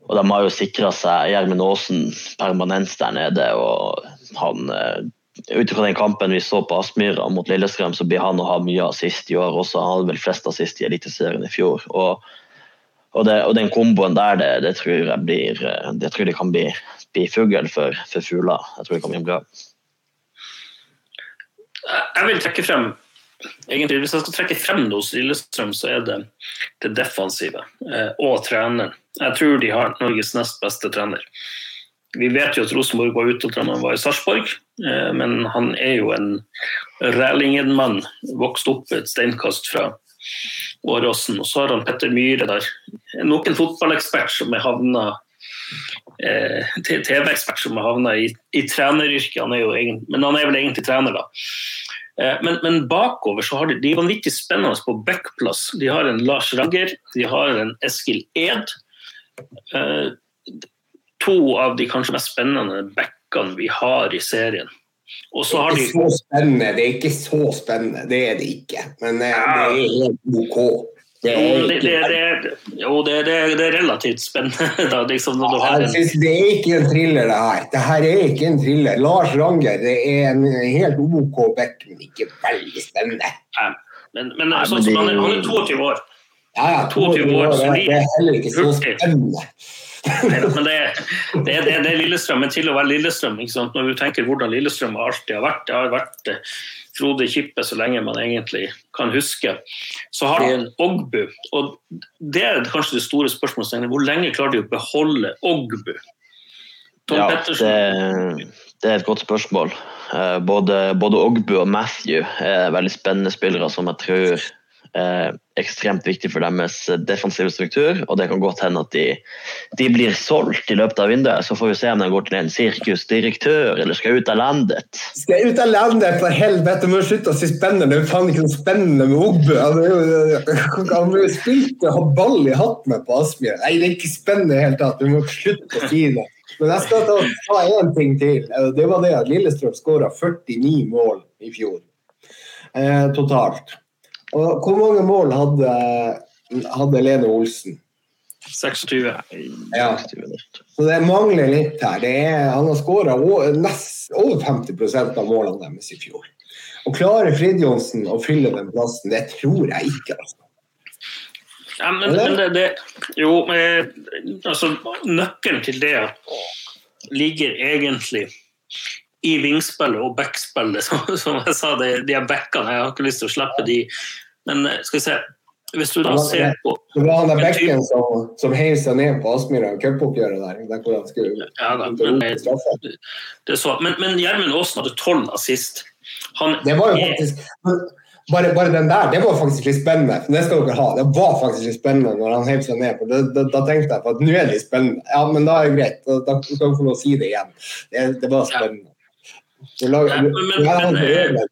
Speaker 2: og de har jo sikra seg Gjermund Aasen permanent der nede. og han, ut fra den kampen vi så på Aspmyra mot Lillestrøm, så blir han å ha mye assist i år også. Han hadde vel flest assist i Eliteserien i fjor. Og, og, det, og, den komboen der, det, det, tror jeg blir Det tror jeg kan bli, bli fugl for, for fugler. Jeg tror det kan bli bra.
Speaker 1: Jeg vil trekke frem egentlig, Hvis jeg skal trekke frem noe hos Lillestrøm, så er det det defensive eh, og treneren. Jeg tror de har Norges nest beste trener. Vi vet jo at Rosenborg var ute da han var i Sarpsborg, eh, men han er jo en Rælingen-mann. Vokst opp et steinkast fra Åråsen. Og så har han Petter Myhre der. Nok en fotballekspert som er havna eh, TV-ekspert som har havna i, i treneryrket. Han egen, men han er vel egentlig trener, da. Eh, men, men, bakover så har de, de er vanvittig spennende på backplass. De har en Lars Ragger, de har en Eskil Ed. To av de kanskje mest spennende backene vi har i serien.
Speaker 3: Og så har de... Det er ikke så spennende, det er ikke så spennende, det er det ikke. Men eh, det er helt OK.
Speaker 1: Det er, jo, det, det, det, jo, det, er relativt spennende. Da, liksom,
Speaker 3: ja, en... Det er ikke en thriller, det her. Det her er ikke en thriller. Lars Ranger det er en helt OK back, men ikke veldig spennende.
Speaker 1: Ja, men, men, sånn som han, er, han er 22 år.
Speaker 3: Ja, ja, 22 år, år det, er heller ikke så spennende.
Speaker 1: Men det, det, det, det, Lillestrøm, men til å være Lillestrøm Når du tenker hvordan Lillestrøm alltid har vært, det har vært eh, Frode Kippe så lenge man egentlig kan huske. Så har de en Ogbu, og det er kanskje det store spørsmålet. Hvor lenge klarer de å beholde Ogbu?
Speaker 2: Tom ja, det, det, er et godt spørsmål. Eh, både, både Ogbu og Matthew er veldig spennende spillere som jeg tror eh, ekstremt viktig for deres defensive struktur. Og det kan godt hende at de, de, blir solgt i løpet av vinduet. Så får vi se om de går til en sirkusdirektør eller skal ut av landet.
Speaker 3: Skal ut av landet, for helvete! Må slutte å si spennende. Det er faen ikke noe spennende med Ogbu. Han har spilt og ball i hatt med på Aspmyr. Nei, det er ikke spennende i det hele tatt. Du må slutte å si det. Men jeg skal ta, ta én ting til. Det var det at Lillestrøm skåra 49 mål i fjor. Eh, totalt. Og hvor mange mål hadde, hadde Lene Olsen?
Speaker 1: 26.
Speaker 3: Ja. Så det mangler litt her. Er, han har skåra over 50% av målene deres i fjor. Og klarer Fridtjonsen å fylle den plassen? Det tror jeg ikke. altså.
Speaker 1: Ja, men, men det, det, Jo, altså Nøkkelen til det ligger egentlig i vingspillet og backspillet, som, som jeg sa, de, de backene. Jeg har ikke lyst til å slippe de. Men eh, skal vi se Hvis du da ser på
Speaker 3: Det var han der bekken som, som heiv seg ned på Aspmyra cupoppgjøret der. der hvor han skulle
Speaker 1: ja, da, men, det, det så, men, men Gjermund Aasen hadde tolv assist.
Speaker 3: Han det var jo faktisk bare, bare, den der, det var faktisk litt spennende. Det skal dere ha. Det var faktisk litt spennende når han heiv seg ned. for det, da, tenkte jeg på at nå er det litt spennende. Ja, men da er det greit. Da, da skal vi få lov å si det igjen. Det, det var spennende. Ja. lager, ja, men, men, men,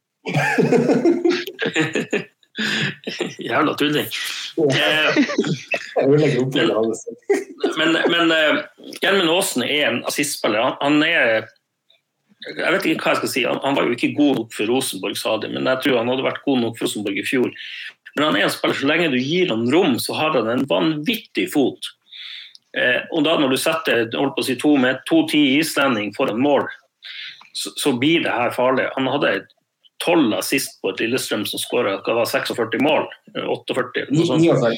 Speaker 1: Jævla tulling. Eh, men men uh, Gjermund Aasen er en assistspiller. Han, han, er Jeg vet ikke hva jeg skal si. Han, han, var jo ikke god nok for Rosenborg, sa de, men jeg tror han hadde vært god nok for Rosenborg i fjor. Men han er en spiller, så lenge du gir ham rom, så har han en vanvittig fot. Eh, og da når du setter holdt på å si, to, med to ti islending foran mål, så, så, blir det her farlig. Han hadde tolv assist på et Lillestrøm som skåra 46 mål. 48,
Speaker 3: 49.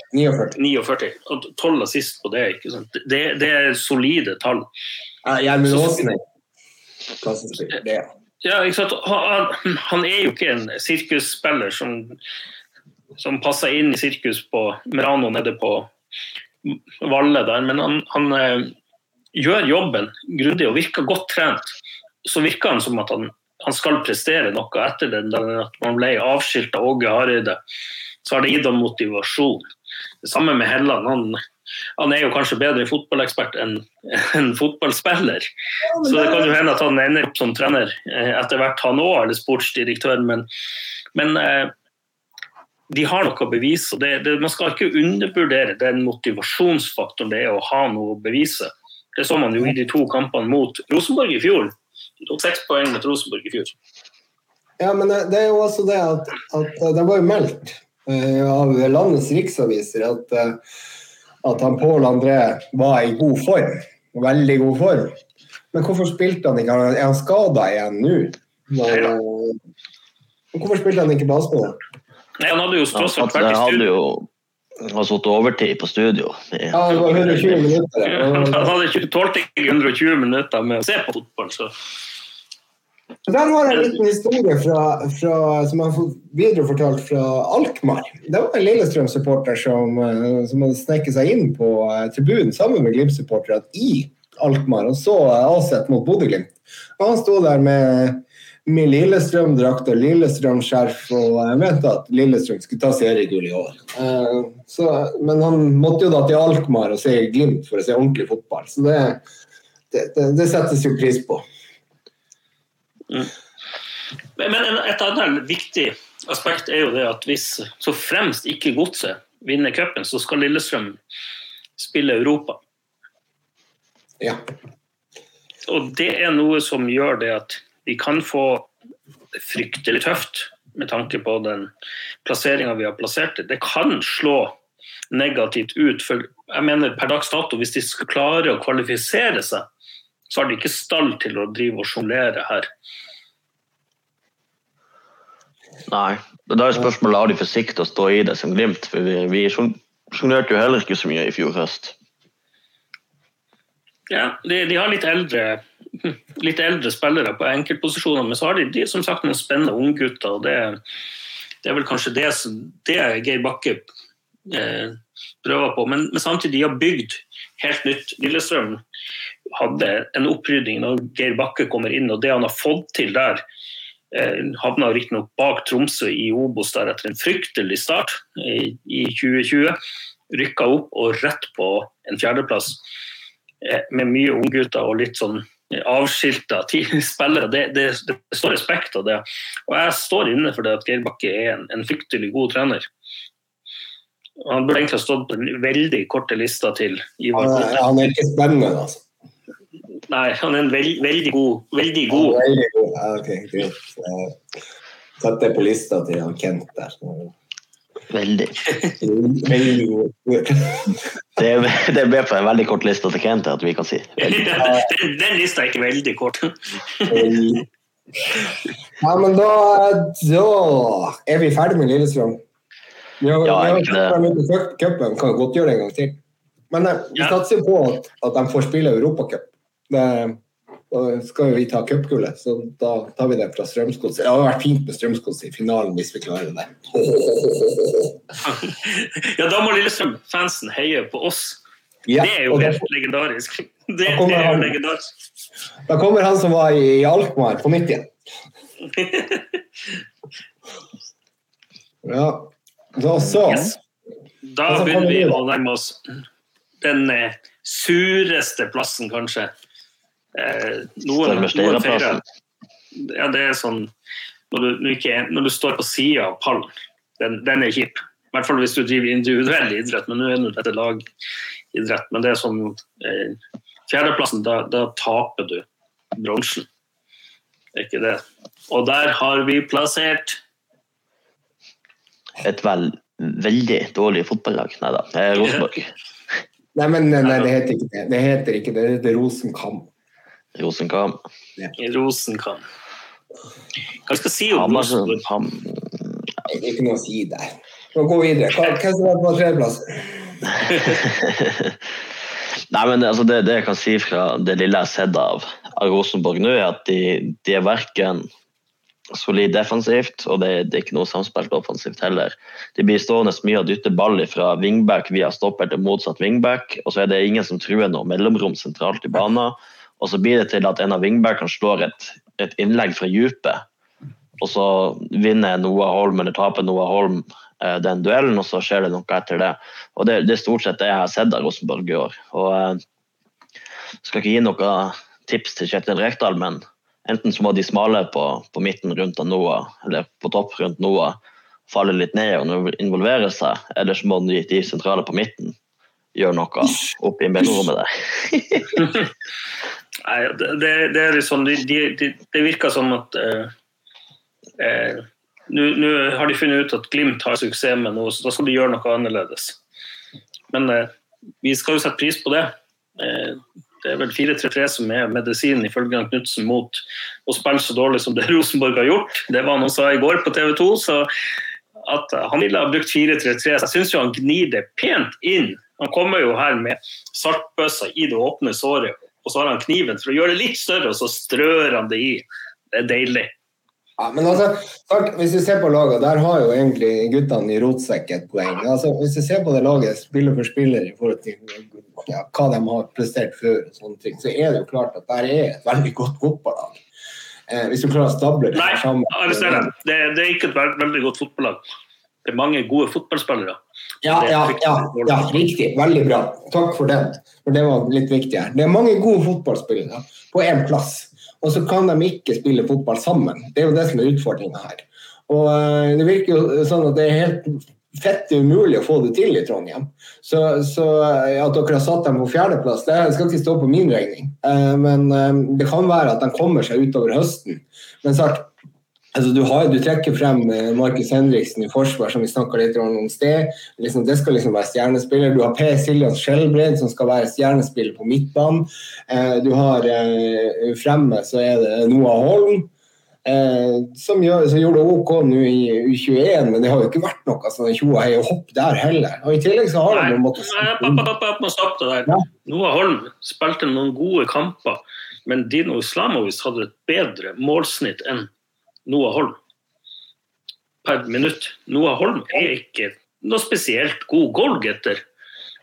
Speaker 1: 49. Og 12 assist på det. ikke sant? Det, det er solide tall.
Speaker 3: Gjermund Aasen
Speaker 1: er Ja, ikke sant? Han, han, er jo ikke en sirkusspiller som, som passer inn i sirkus på Merano nede på Valle der, men han, han øh, gjør jobben grundig og virker godt trent. Så virker han som at han han skal prestere noe etter den, at man ble avskilt av Åge Hareide. Så har det gitt ham motivasjon. Det samme med Helland. Han, han er jo kanskje bedre fotballekspert enn en fotballspiller. Så det kan jo hende at han ender opp som trener eh, etter hvert, han òg, eller sportsdirektør. Men, men eh, de har noe å bevise. Det, det, man skal ikke undervurdere den motivasjonsfaktoren det er å ha noe å bevise. Det så man jo i de to kampene mot Rosenborg i fjor. De tok seks poeng med Rosenborg i fjor.
Speaker 3: Ja, men det er jo også det at, at det var jo meldt uh, av landets riksaviser at, uh, at han Pål André var i god form. Veldig god form. Men hvorfor spilte han ikke? Er han skada igjen nå? Uh, hvorfor spilte han ikke basketball?
Speaker 1: Nei, han hadde jo stått
Speaker 2: ja,
Speaker 1: vært i studio.
Speaker 2: har sittet overtid på studio.
Speaker 3: Ja, det var 120 minutter.
Speaker 1: Han hadde tålte ikke 120 minutter med å se på fotball, så
Speaker 3: der jeg en liten historie fra, fra, som jeg har fått viderefortalt fra Alkmaar. Det var en Lillestrøm-supporter som, eh, som hadde sneket seg inn på eh, tribunen sammen med Glimt-supportere i Alkmaar og så Aset mot Bodø-Glimt. Han sto der med, med Lillestrøm-drakt og Lillestrøm-skjerf og jeg mente at Lillestrøm skulle ta seriegull i år. Så, men han måtte jo da til Alkmaar og se Glimt for å se ordentlig fotball. Så det, det, det, det settes jo pris på.
Speaker 1: Mm. Men et annet viktig aspekt er jo det at hvis så fremst ikke Godset vinner cupen, så skal Lillestrøm spille Europa.
Speaker 3: Ja.
Speaker 1: Og det er noe som gjør det at vi kan få fryktelig tøft med tanke på den plasseringa vi har plassert det. Det kan slå negativt ut. For jeg mener per dags dato, hvis de skal klare å kvalifisere seg, så har de ikke stall til å drive og sjonglere her.
Speaker 2: Nei. Da er spørsmålet har de for å stå i det som Glimt. For vi, vi sjonglerte jo heller ikke så mye i fjor høst.
Speaker 1: Ja, de, de, har litt eldre, litt eldre spillere på enkeltposisjoner, men så har de, de som sagt noen spennende unggutter. og det, det, er vel kanskje det, det Geir Bakke eh, prøver på. Men, men samtidig de har bygd helt nytt. Lillestrøm hadde en opprydning når Geir Bakke kommer inn, og det han har fått til der, Eh, havna riktignok bak Tromsø i Obos der etter en fryktelig start i, i 2020. Rykka opp og rett på en fjerdeplass eh, med mye unggutter og litt sånn avskilta spillere. Det, det, det, står respekt av det. Og jeg står inne for det at Geir Bakke er en, en fryktelig god trener. Han burde egentlig ha stått på veldig korte lista til Ivar
Speaker 3: Kolte. Han er ikke spennende, altså.
Speaker 1: Nei, han er en veld, veldig god. Veldig god. Ja, veldig god.
Speaker 3: Ja, okay, greit. Sett det på lista til han Kent der.
Speaker 2: Veldig.
Speaker 3: veldig god.
Speaker 2: det, det ble på en veldig kort liste til Kent, at vi kan si.
Speaker 1: den, den lista er ikke veldig kort.
Speaker 3: ja, men da, da er vi ferdig med Lillestrøm. Vi har, ja, vi har cupen, kan godt gjøre det en gang til. Men eh, vi satser på at, at de får spille Europacup. Da skal vi ta cupgullet, så da tar vi det fra Strømsgodset. Det hadde vært fint med Strømsgodset i finalen hvis vi klarer det.
Speaker 1: ja, da må Lillestrøm-fansen heie på oss. Ja, det er jo helt da, legendarisk. Det, det er jo legendarisk.
Speaker 3: Da kommer han som var i Alkmaar, på nytt igjen. ja. Da så. Yes.
Speaker 1: Da begynner vi å nærme oss den eh, sureste plassen, kanskje. Eh, noen, noen feirer ja, det er sånn når du, ikke, når du står på sida av pallen, den, den, er kjip. I hvert fall hvis du driver individuell idrett, men nå er det dette lagidrett. Men det er sånn eh, fjerdeplassen, da, da taper du bronsen. Er ikke det? Og der har vi plassert
Speaker 2: Et vel, veldig dårlig fotballag. Nei da, det er Rosenborg.
Speaker 3: Nei, men nei, det heter ikke det. Det heter ikke det, det heter Rosenkam.
Speaker 2: Rosenkam.
Speaker 1: Ja. Rosenkam. Hva skal jeg si om Rosenborg? Ham...
Speaker 3: Det er ikke noe å si der. Vi videre. Hvem som er på tredjeplass?
Speaker 2: Nei, men altså, det, det, jeg kan si fra det lille jeg har sett av, av Rosenborg nå, er at de, de er verken solid defensivt, og det, det, er ikke noe samspilt offensivt heller. De blir stående mye og dytte ball fra wingback via stopper til motsatt wingback, og så er det ingen som truer noe mellomrom sentralt i banen. Og så blir det til at en av wingbackene slår et, et innlegg fra dypet. Og så vinner Noah Holm eller taper Noah Holm eh, den duellen, og så skjer det noe etter det. Og Det, det er stort sett det jeg har sett av Rosenborg i år. Og eh, skal ikke gi noe tips til Kjetil Rekdal, men enten så må de smale på, på midten rundt av Noah, eller på topp rundt Noah, falle litt ned og involvere seg, eller så må de, de sentrale på midten gjøre noe oppi mellomrommet der.
Speaker 1: Nei, det, det, er liksom de, de, Det virker som at eh, eh, Nå har de funnet ut at Glimt har suksess med noe, så da skal de gjøre noe annerledes. Men eh, vi skal jo sette pris på det. Eh, Det er vel 4-3-3 som er medisinen ifølge Knutsen mot å spille så dårlig som det Rosenborg har gjort. Det var han også i går på TV 2. så at Han ville ha brukt 4-3-3. Jeg syns han gnir det pent inn. Han kommer jo her med saltbøssa i det åpne såret, og så har han kniven for å gjøre det litt større, og så strør han det i. Det er deilig.
Speaker 3: Ja, men altså, Hvis du ser på laget, der har jo egentlig guttene i rotsekk et poeng. Altså, hvis du ser på det laget spiller for spiller i forhold til ja, hva de har prestert før, og sånne ting, så er det jo klart at der er et veldig godt fotballag. Eh, hvis du klarer å stable
Speaker 1: det Nei, sammen. Arrester Det, det er ikke et veldig godt fotballag. Det er mange gode fotballspillere.
Speaker 3: Ja, ja, ja, ja, riktig. Veldig bra. Takk for den. For det var litt viktig her. Det er mange gode fotballspillere på én plass og så kan de ikke spille fotball sammen. Det er jo det som er utfordringa her. Og eh, Det virker jo sånn at det er helt fett umulig å få det til i Trondheim. Så, så eh, at dere har satt dem på fjerdeplass, det skal ikke stå på min regning. Eh, men det kan være at de kommer seg utover høsten. Men sagt, Altså, du, har, du, trekker frem eh, Markus Henriksen i forsvar, som vi snakka litt om sted. Liksom, det skal liksom være stjernespiller. Du har Per Siljan Skjelbred, som skal være stjernespiller på midtbanen. Eh, du har eh, fremme så er det Noah Holm. Eh, som, gjør, som, gjorde det OK nå i U21, men det har jo ikke vært noe sånn tjo og hei og hopp der heller. Og i tillegg så har de måttet
Speaker 1: stoppe det der. Ja. Noah Holm spilte noen gode kamper, men Dino Islamovic hadde et bedre målsnitt enn Noah Holm per minutt. Noah Holm er ikke noe spesielt god goalgetter.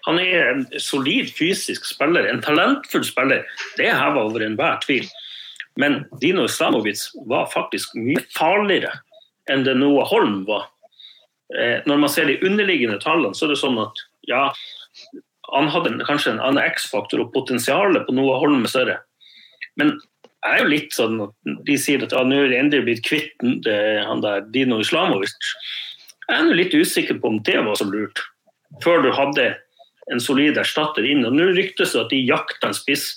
Speaker 1: Han er en solid fysisk spiller, en talentfull spiller. Det er heva over enhver tvil. Men Dino Islamovic var faktisk mye farligere enn det Noah Holm var. Eh, når man ser de underliggende tallene, så er det sånn at ja, han hadde kanskje en annen X-faktor og potensialet på Noah Holm er større. Men er jo litt sånn at De sier at ja, nå er det endelig blitt kvitt han der Dino Islamovic. Jeg er litt usikker på om det var så lurt, før du hadde en solid erstatter inn. og Nå ryktes det at de jakter en spiss.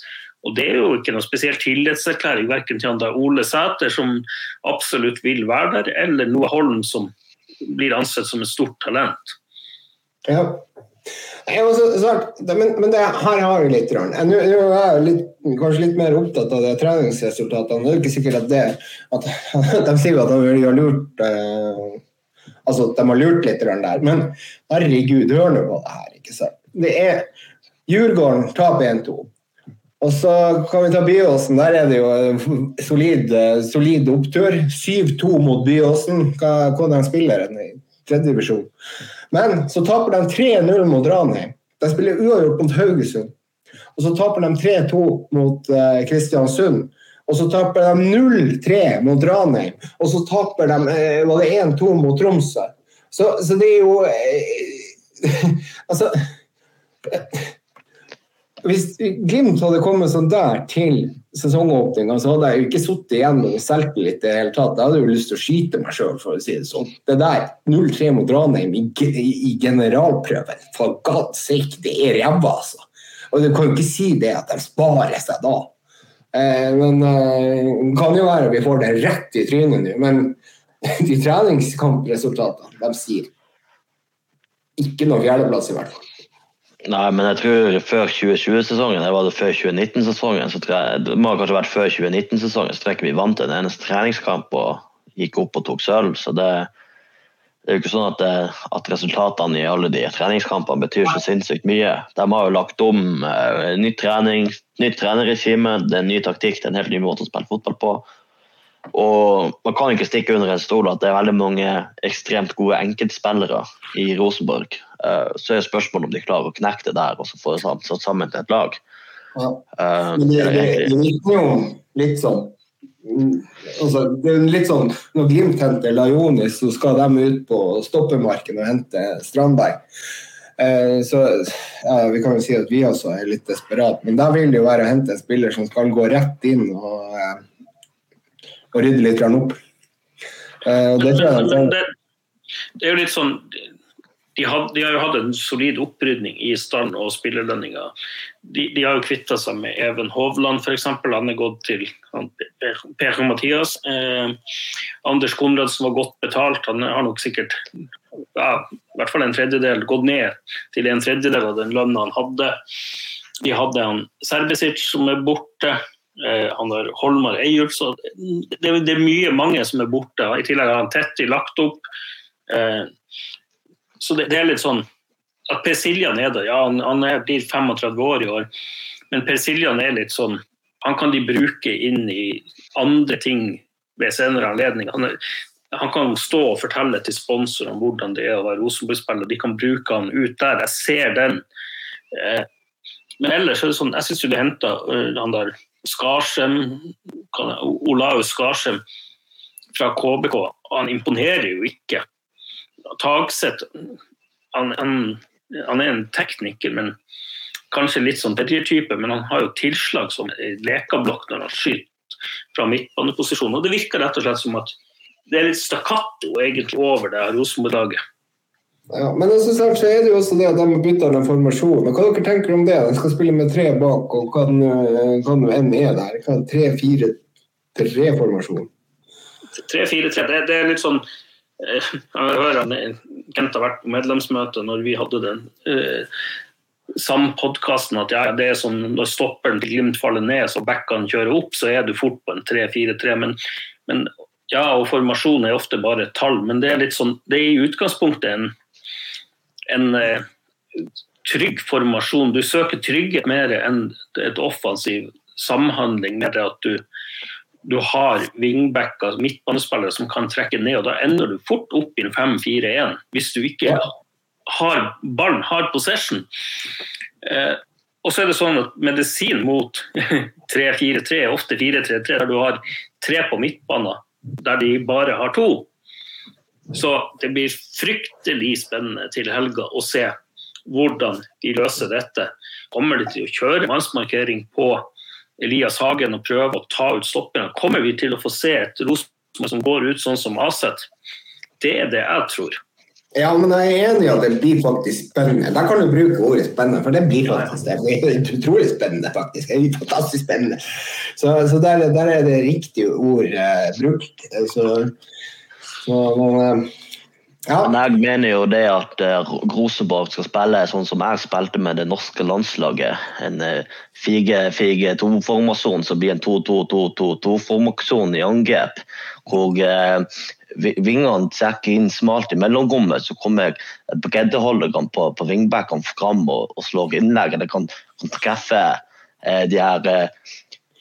Speaker 1: Og Det er jo ikke noe spesielt tillitserklæring verken til han der Ole Sæter, som absolutt vil være der, eller Noah Holm, som blir ansett som et stort talent.
Speaker 3: Ja, men, men det, her har vi litt. Nå er jeg litt, kanskje litt mer opptatt av de treningsresultatene. Det er jo ikke sikkert at det at, De sier at de har lurt eh, Altså at de har lurt litt der. Men herregud, hør nå på det her. ikke sant? Det er Djurgården taper 1-2. Og så kan vi ta Byåsen. Der er det jo solid, solid opptur. 7-2 mot Byåsen. Hva, hvordan spiller en i tredje divisjon. Men så taper de 3-0 mot Ranheim. De spiller uavgjort mot Haugesund. Og så taper de 3-2 mot uh, Kristiansund. Og så taper de 0-3 mot Ranheim. Og så taper de uh, var det 1-2 mot Tromsø. Så, så, det er jo uh, Altså hvis Glimt hadde kommet sånn der til sesongåpninga, så hadde jeg jo ikke sittet igjen med selvtillit i det hele tatt. Jeg hadde jo lyst til å skyte meg sjøl, for å si det sånn. Det der 0-3 mot Ranheim i, i, generalprøven, for god sake, det er ræva, altså. Og du kan jo ikke si det at de sparer seg da. Eh, men eh, kan jo være vi får det rett i trynet nå. Men de treningskampresultatene, de sier ikke noe fjerdeplass, i hvert fall.
Speaker 2: Nei, men jeg tror før 2020-sesongen, eller var det før 2019-sesongen, så tror jeg, det må kanskje vært før 2019-sesongen, så tror jeg ikke vi vant en eneste treningskamp og gikk opp og tok sølv. Så det, det, er jo ikke sånn at, det, at, resultatene i alle de treningskampene betyr så sinnssykt mye. De har jo lagt om uh, nytt trening, nytt trenerregime, det er en ny taktikk, det er en helt ny måte å spille fotball på. Og man kan ikke stikke under en stol at det er veldig mange ekstremt gode enkeltspillere i Rosenborg. Eh, så er spørsmålet om de klarer å knekke det der og så få det satt sammen til et lag.
Speaker 3: Ja. Eh, Men det, det, det vitner jo litt sånn altså, det er litt sånn, Når Glimt henter Lajonis, så skal de ut på stoppemarken og hente Strandberg. Eh, så ja, Vi kan jo si at vi også er litt desperate, men da vil det jo være å hente en spiller som skal gå rett inn og og rydde litt opp.
Speaker 1: Uh, det, det, det, det, er jo litt sånn de, had, de, har jo hatt en solid opprydning i stand og spillerlønninger. De, de, har jo kvitta seg med Even Hovland f.eks. Han er gått til Per Mathias. Eh, Anders Konradsen som var godt betalt, han har nok sikkert ja, i hvert fall en tredjedel gått ned til en tredjedel av den lønna han hadde. De hadde han Serbisic som er borte. Eh, han har Holmar Eyulf. Det, det, er mye mange som er borte. I tillegg har han Tetti lagt opp. Eh, så det, det, er litt sånn at Per Siljan er der. Ja, han, han er, blir 35 år i år, men Per Siljan er litt sånn Han kan de bruke inn i andre ting ved senere anledning. Han, han kan stå og fortelle til sponsorene hvordan det er å være Rosenborg-spiller. De kan bruke han ut der. Jeg ser den. Eh, men ellers er det sånn, jeg syns du henta han der Skarsem, Olaus Skarsem fra KBK. Han imponerer jo ikke. Tagseth han, han, han, er en tekniker, men kanskje litt sånn type, men han har jo tilslag som lekablokk når han skyter fra midtbaneposisjon. Og det virker rett og slett som at det er litt stakkato egentlig over det Rosenborg-laget.
Speaker 3: Ja, men så er det jo også det at de bytter den formasjonen. Hva dere tenker om det? De skal spille med tre bak, og hva nå enn er der? Hva er Tre-fire-tre-formasjon?
Speaker 1: Tre-fire-tre, det, det, er litt sånn eh, Jeg hører Kent har vært på medlemsmøte når vi hadde den. uh, samme podkasten at ja, det er sånn, når stopperen til Glimt faller ned, så backene kjører opp, så er du fort på en 3-4-3. Men, men, ja, og formasjon er ofte bare tall, men det er litt sånn, det er i utgangspunktet en, en eh, trygg formasjon. Du søker trygghet mer enn et offensiv samhandling med det at du, du har wingbacker, midtbanespillere som kan trekke ned, og da ender du fort opp i en 5-4-1 hvis du ikke har ballen, har possession. Eh, og så er det sånn at medisin mot 3-4-3, ofte 4-3-3, der du har tre på midtbanen, der de bare har to. Så det blir fryktelig spennende til helga å se hvordan de løser dette. Kommer de til å kjøre mannsmarkering på Elias Hagen og prøve å ta ut stopperne? Kommer vi til å få se et Rosenborg som går ut sånn som Aset? Det er det jeg tror.
Speaker 3: Ja, men jeg er enig i at det blir faktisk spennende. Da kan du bruke ordet spennende, for det blir faktisk det. er utrolig spennende, faktisk. Det er fantastisk spennende. Så, så der, der, er det riktige ord eh, brukt. Så, eh.
Speaker 2: Men jeg mener jo det at uh, Rosenborg skal spille sånn som jeg spilte med det norske landslaget. En 4-4-2-formasjon som blir en 2-2-2-2-formasjon i angrep. Hvor vingene trekker inn smalt i mellomrommet, så kommer breddeholderne på, vingbackene fram og, slår innlegg. Det kan, treffe eh, de her eh,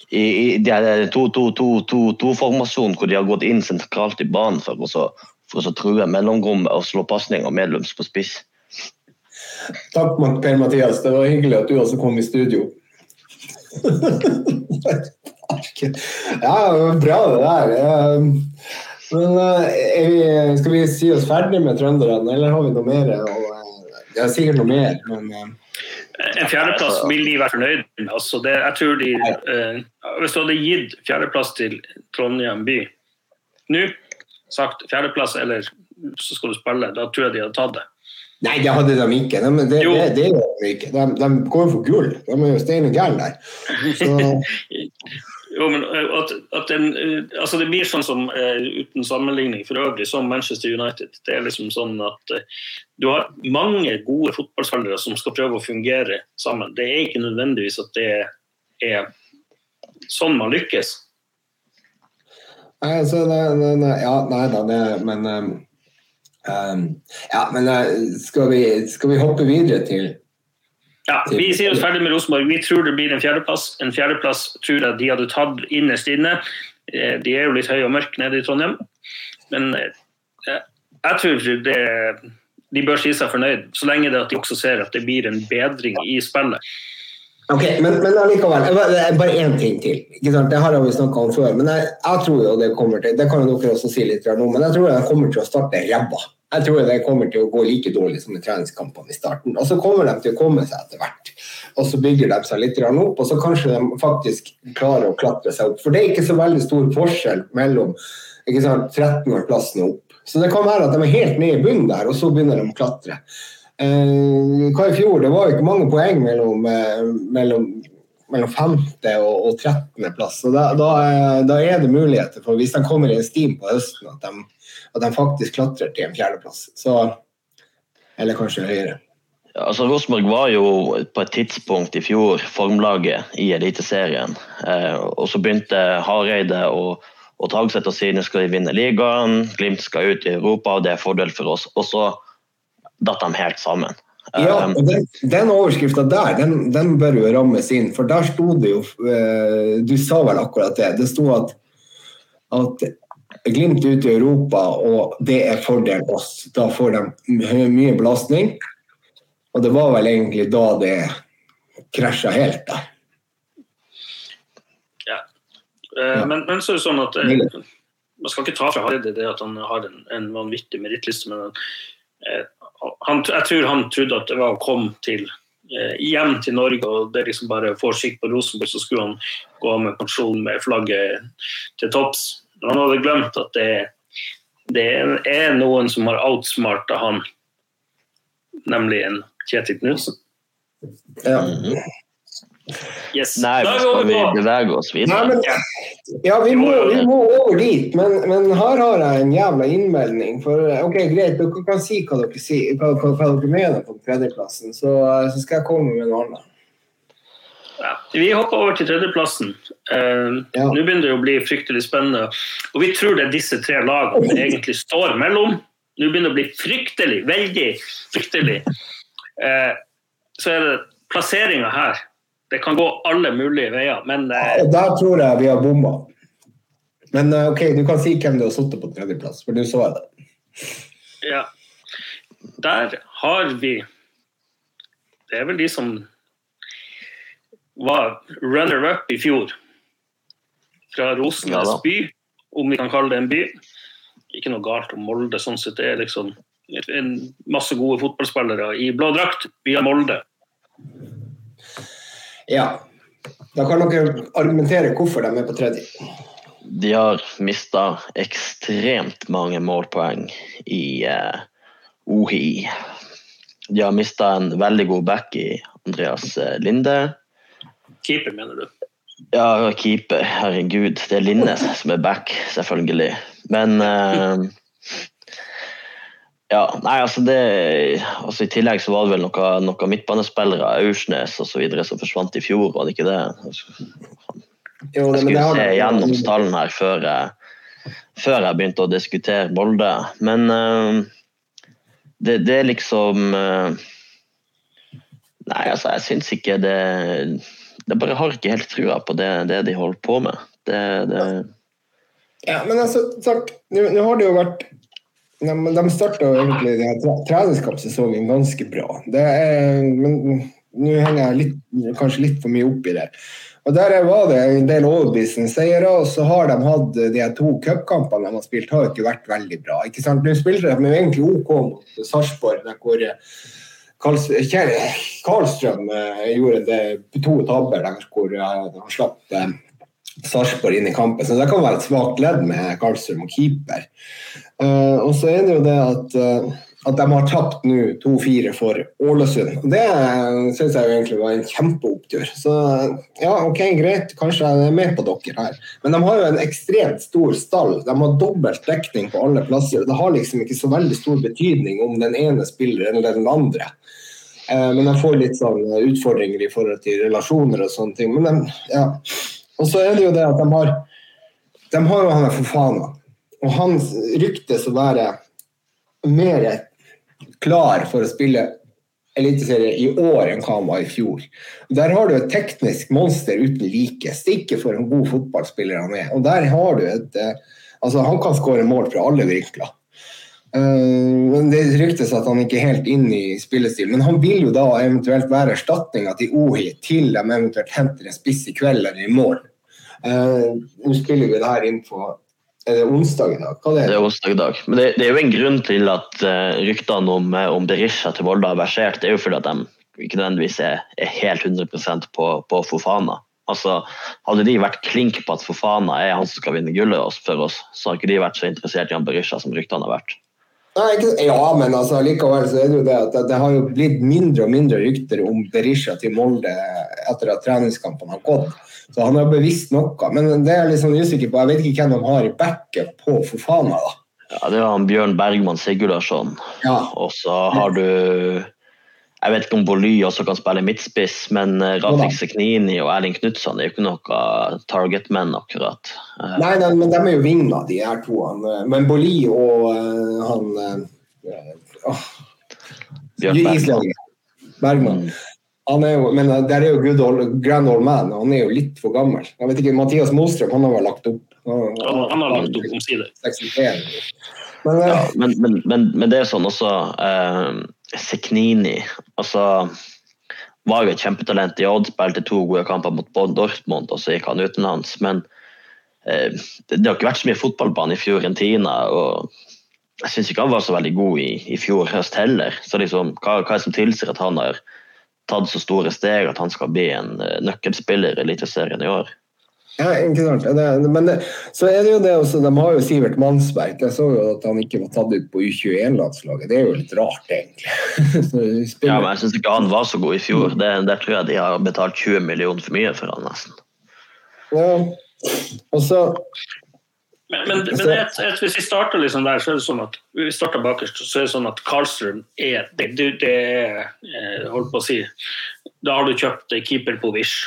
Speaker 2: i, i de 2-2-2-2-formasjonen hvor de har gått inn sentralt i banen for å, for å true mellomrommet og slå pasninger medløms på spiss.
Speaker 3: Takk, Per Mathias. Det var hyggelig at du også kom i studio. ja, bra det der. Men eh, vi, Skal vi si oss ferdig med trønderne, eller har vi noe mer? Det er sikkert noe mer, men eh,
Speaker 1: en fjerdeplass vil de være fornøyd med. Altså det, jeg tror de, eh, hvis du hadde gitt fjerdeplass til Trondheim by nå, sagt fjerdeplass eller så skal du spille, da tror jeg de hadde tatt det.
Speaker 3: Nei, det hadde de ikke. De, det, det, det, de ikke. De, de går for gull. De er jo stein gærne der. Så...
Speaker 1: Jo, men eh, at, at en, eh, altså Det blir sånn som, uh, uten sammenligning for øvrig, som Manchester United. Det er liksom sånn at Du har mange gode fotballspillere som skal prøve å fungere sammen. Det er ikke nødvendigvis at det er sånn man lykkes.
Speaker 3: Nei, altså, nei, nei, ja, nei da, det, men um, um, Ja, men uh, skal, vi, skal vi hoppe videre til
Speaker 1: ja, Vi sier oss ferdig med Rosenborg. Vi tror det blir en fjerdeplass. En fjerdeplass tror jeg de hadde tatt innerst inne. Eh, de er jo litt høye og mørke nede i Trondheim. Men eh, jeg tror det, de bør si seg fornøyd, så lenge det at de også ser at det blir en bedring i spillet.
Speaker 3: Ok, Men, men allikevel, bare én ting til. Det har vi snakka om før. men jeg, jeg, tror jo det kommer til, det kan dere også si litt om, men jeg tror de kommer til å starte ræva jeg tror det kommer til å gå like dårlig som i treningskampene i starten. Og så kommer de til å komme seg etter hvert. Og så bygger de seg litt opp, og så kanskje de faktisk klarer å klatre seg opp. For det er ikke så veldig stor forskjell mellom 13.-plassen og opp. Så det kan være at de er helt ned i bunnen der, og så begynner de å klatre. Eh, hva i fjor? Det var jo ikke mange poeng mellom, eh, mellom, mellom femte og, og 13. plass. Så da, da, da, er det muligheter for, hvis de kommer i en stim på høsten, at de at de faktisk klatrer til en fjerdeplass. Så Eller kanskje høyere.
Speaker 2: Altså, Rosenborg var jo på et tidspunkt i fjor formlaget i Eliteserien. Eh, og så begynte Hareide og, og Tagseth og Sine skal vinne ligaen, Glimt skal ut i Europa, og det er fordel for oss. Og så datt de helt sammen.
Speaker 3: Ja, og Den, den overskrifta der, den, den, bør jo rammes inn. For der sto det jo eh, Du sa vel akkurat det. Det sto at, at Glimt ut i Europa, og det er fordel oss. Da får de mye belastning. Og det var vel egentlig da det krasja helt der.
Speaker 1: Ja. Uh, men, men, så er det sånn at uh, man skal ikke ta fra Hareide det at han har en, en vanvittig merittliste, men han, jeg tror han trodde at det var å komme til hjem til Norge og det liksom bare får skikk på Rosenborg, så skulle han gå av med pensjon med flagget til topps. Han hadde glemt at det, det er noen som har outsmarta han, nemlig en Kjetil Knutsen.
Speaker 3: Ja.
Speaker 2: Yes. Nei, men skal vi bevege oss videre?
Speaker 3: Nei, men, ja, vi må, vi må, over dit, men, men, her har jeg en jævla innmelding. For, ok, Greit, dere kan si hva dere, si, hva, hva, hva dere mener på tredjeplassen, så, så, skal jeg komme med noe annet.
Speaker 1: Ja, vi hopper over til tredjeplassen. Uh, ja. Nå begynner det å bli fryktelig spennende. Og vi tror det er disse tre lagene det egentlig står mellom. Nå begynner det å bli fryktelig, veldig fryktelig Uh, så er det plasseringa her. Det kan gå alle mulige veier, men
Speaker 3: ja, Der tror jeg vi har bomma. Men eh, OK, du kan si hvem du har sittet på tredjeplass, for du så jeg det.
Speaker 1: Ja. Der har vi Det er vel de som var runner-up i fjor. Fra Rosenes by, om vi kan kalle det en by. Ikke noe galt om Molde, sånn sett. Det er liksom en masse gode fotballspillere i blå drakt via Molde.
Speaker 3: Ja. Da kan dere argumentere hvorfor de er på tredje.
Speaker 2: De har mista ekstremt mange målpoeng i eh, OHI. De har mista en veldig god back i Andreas eh, Linde.
Speaker 1: Keeper, mener du?
Speaker 2: Ja, keeper. Herregud. Det er Linnes som er back, selvfølgelig. Men uh, ja, nei, altså det altså I tillegg så var det vel noen noe midtbanespillere, Aursnes osv., som forsvant i fjor, var det ikke det? Jeg skulle se gjennom stallen her før jeg, før jeg, begynte å diskutere Molde. Men uh, det, det, er liksom uh, Nei, altså, jeg syns ikke det Jeg bare har ikke helt trua på det, det de holder på med. Det, det
Speaker 3: Ja, men altså, sagt, nå har det jo vært de, de starta egentlig treningskampsesongen ganske bra. Er, men nå henger jeg litt, kanskje litt for mye opp i det. Og Der var det en del overbevisende og så har de hatt de to cupkampene de har spilt, har ikke vært veldig bra. ikke sant? Nå spilte de egentlig OK mot Sarpsborg, hvor Karlstrøm eh, gjorde det, to tabber der hvor han slapp eh, Sarpsborg inn i kampen. Så det kan være et svakt ledd med Karlstrøm og keeper. Uh, og så er det jo det at, uh, at de har tapt nå 2-4 for Ålesund. Det syns jeg jo egentlig var en kjempeopptur. Så ja, ok, greit, kanskje jeg er med på dere her. Men de har jo en ekstremt stor stall. De har dobbelt dekning på alle plasser. Det har liksom ikke så veldig stor betydning om den ene spiller eller den andre. Uh, men de får litt sånn utfordringer i forhold til relasjoner og sånne ting. Men de, ja og så er det jo det at de har De har jo han Fofana, og han ryktes å være mer klar for å spille eliteserie i år enn hva han var i fjor. Der har du et teknisk monster uten like. Stikke for en god fotballspiller han er. Og der har du et eh, Altså, han kan skåre mål fra alle vinkler. Uh, det ryktes at han ikke er helt inn i spillestil, men han vil jo da eventuelt være erstatninga til Ohi til de eventuelt henter en spiss i kveld eller i morgen. Uh, Nå spiller vi det her inn på er det onsdag i dag? Hva
Speaker 2: det er? det er onsdag i dag. Men det, det, er jo en grunn til at uh, ryktene om, eh, om Berisha til Volda har versert. Det er jo fordi at de ikke nødvendigvis er, er helt 100% på, på Fofana. Altså, hadde de vært klink på at Fofana er han som skal vinne gullet for oss, så har ikke de vært så interessert i han Berisha som ryktene har vært.
Speaker 3: Nei, ikke, ja, men altså, likevel så er det jo det at det har jo blitt mindre og mindre rykter om Berisha til Molde etter at treningskampene har gått. Så han har bevisst noe. Men det er jeg litt sånn usikker på. Jeg vet ikke hvem de har i backet på Fofana. da.
Speaker 2: Ja, Det er han Bjørn Bergman Sigurdarsson. Ja. Og så har du jeg vet ikke om Voly også kan spille midtspiss, men eh, Rafik Seknini og Erling Knutson er jo ikke noe target-menn, akkurat.
Speaker 3: Eh, nei, nei, men de er jo vinger, de her to. Men Voly og han
Speaker 2: Bjørn Bergman.
Speaker 3: Bergman. Han er jo, men der er jo good old, grand old man, han er jo litt for gammel. Jeg vet ikke, Mathias Mostrøm han har vel lagt opp?
Speaker 1: Han, han har lagt opp omsider.
Speaker 2: Men, ja, men, men, men, men, det er sånn også eh, Seknini altså, var jo et kjempetalent i Odd, spilte to gode kamper mot Dortmund, og så gikk han utenlands. Men eh, det, det, har ikke vært så mye fotball på han i Fiorentina. og Jeg syns ikke han var så veldig god i, i fjor høst heller. Så liksom, hva, hva er det som tilsier at han har tatt så store steg at han skal bli en eh, nøkkelspiller i Eliteserien i år?
Speaker 3: Ja, ikke sant. Det, men det, så er det jo det også, de har jo Sivert Mannsberg. Jeg så jo at han ikke var tatt ut på U21-landslaget. Det er jo litt rart, egentlig.
Speaker 2: ja, men jeg syns ikke han var så god i fjor. Det, der tror jeg de har betalt 20 millioner for mye for han nesten.
Speaker 3: Ja, og så
Speaker 1: men, men, men et, et, hvis vi starter liksom der, så er det sånn at vi starter bakerst, så er det sånn at Karlstrøm er det, det, det er, eh, holdt på å si Da har du kjøpt keeper på Wish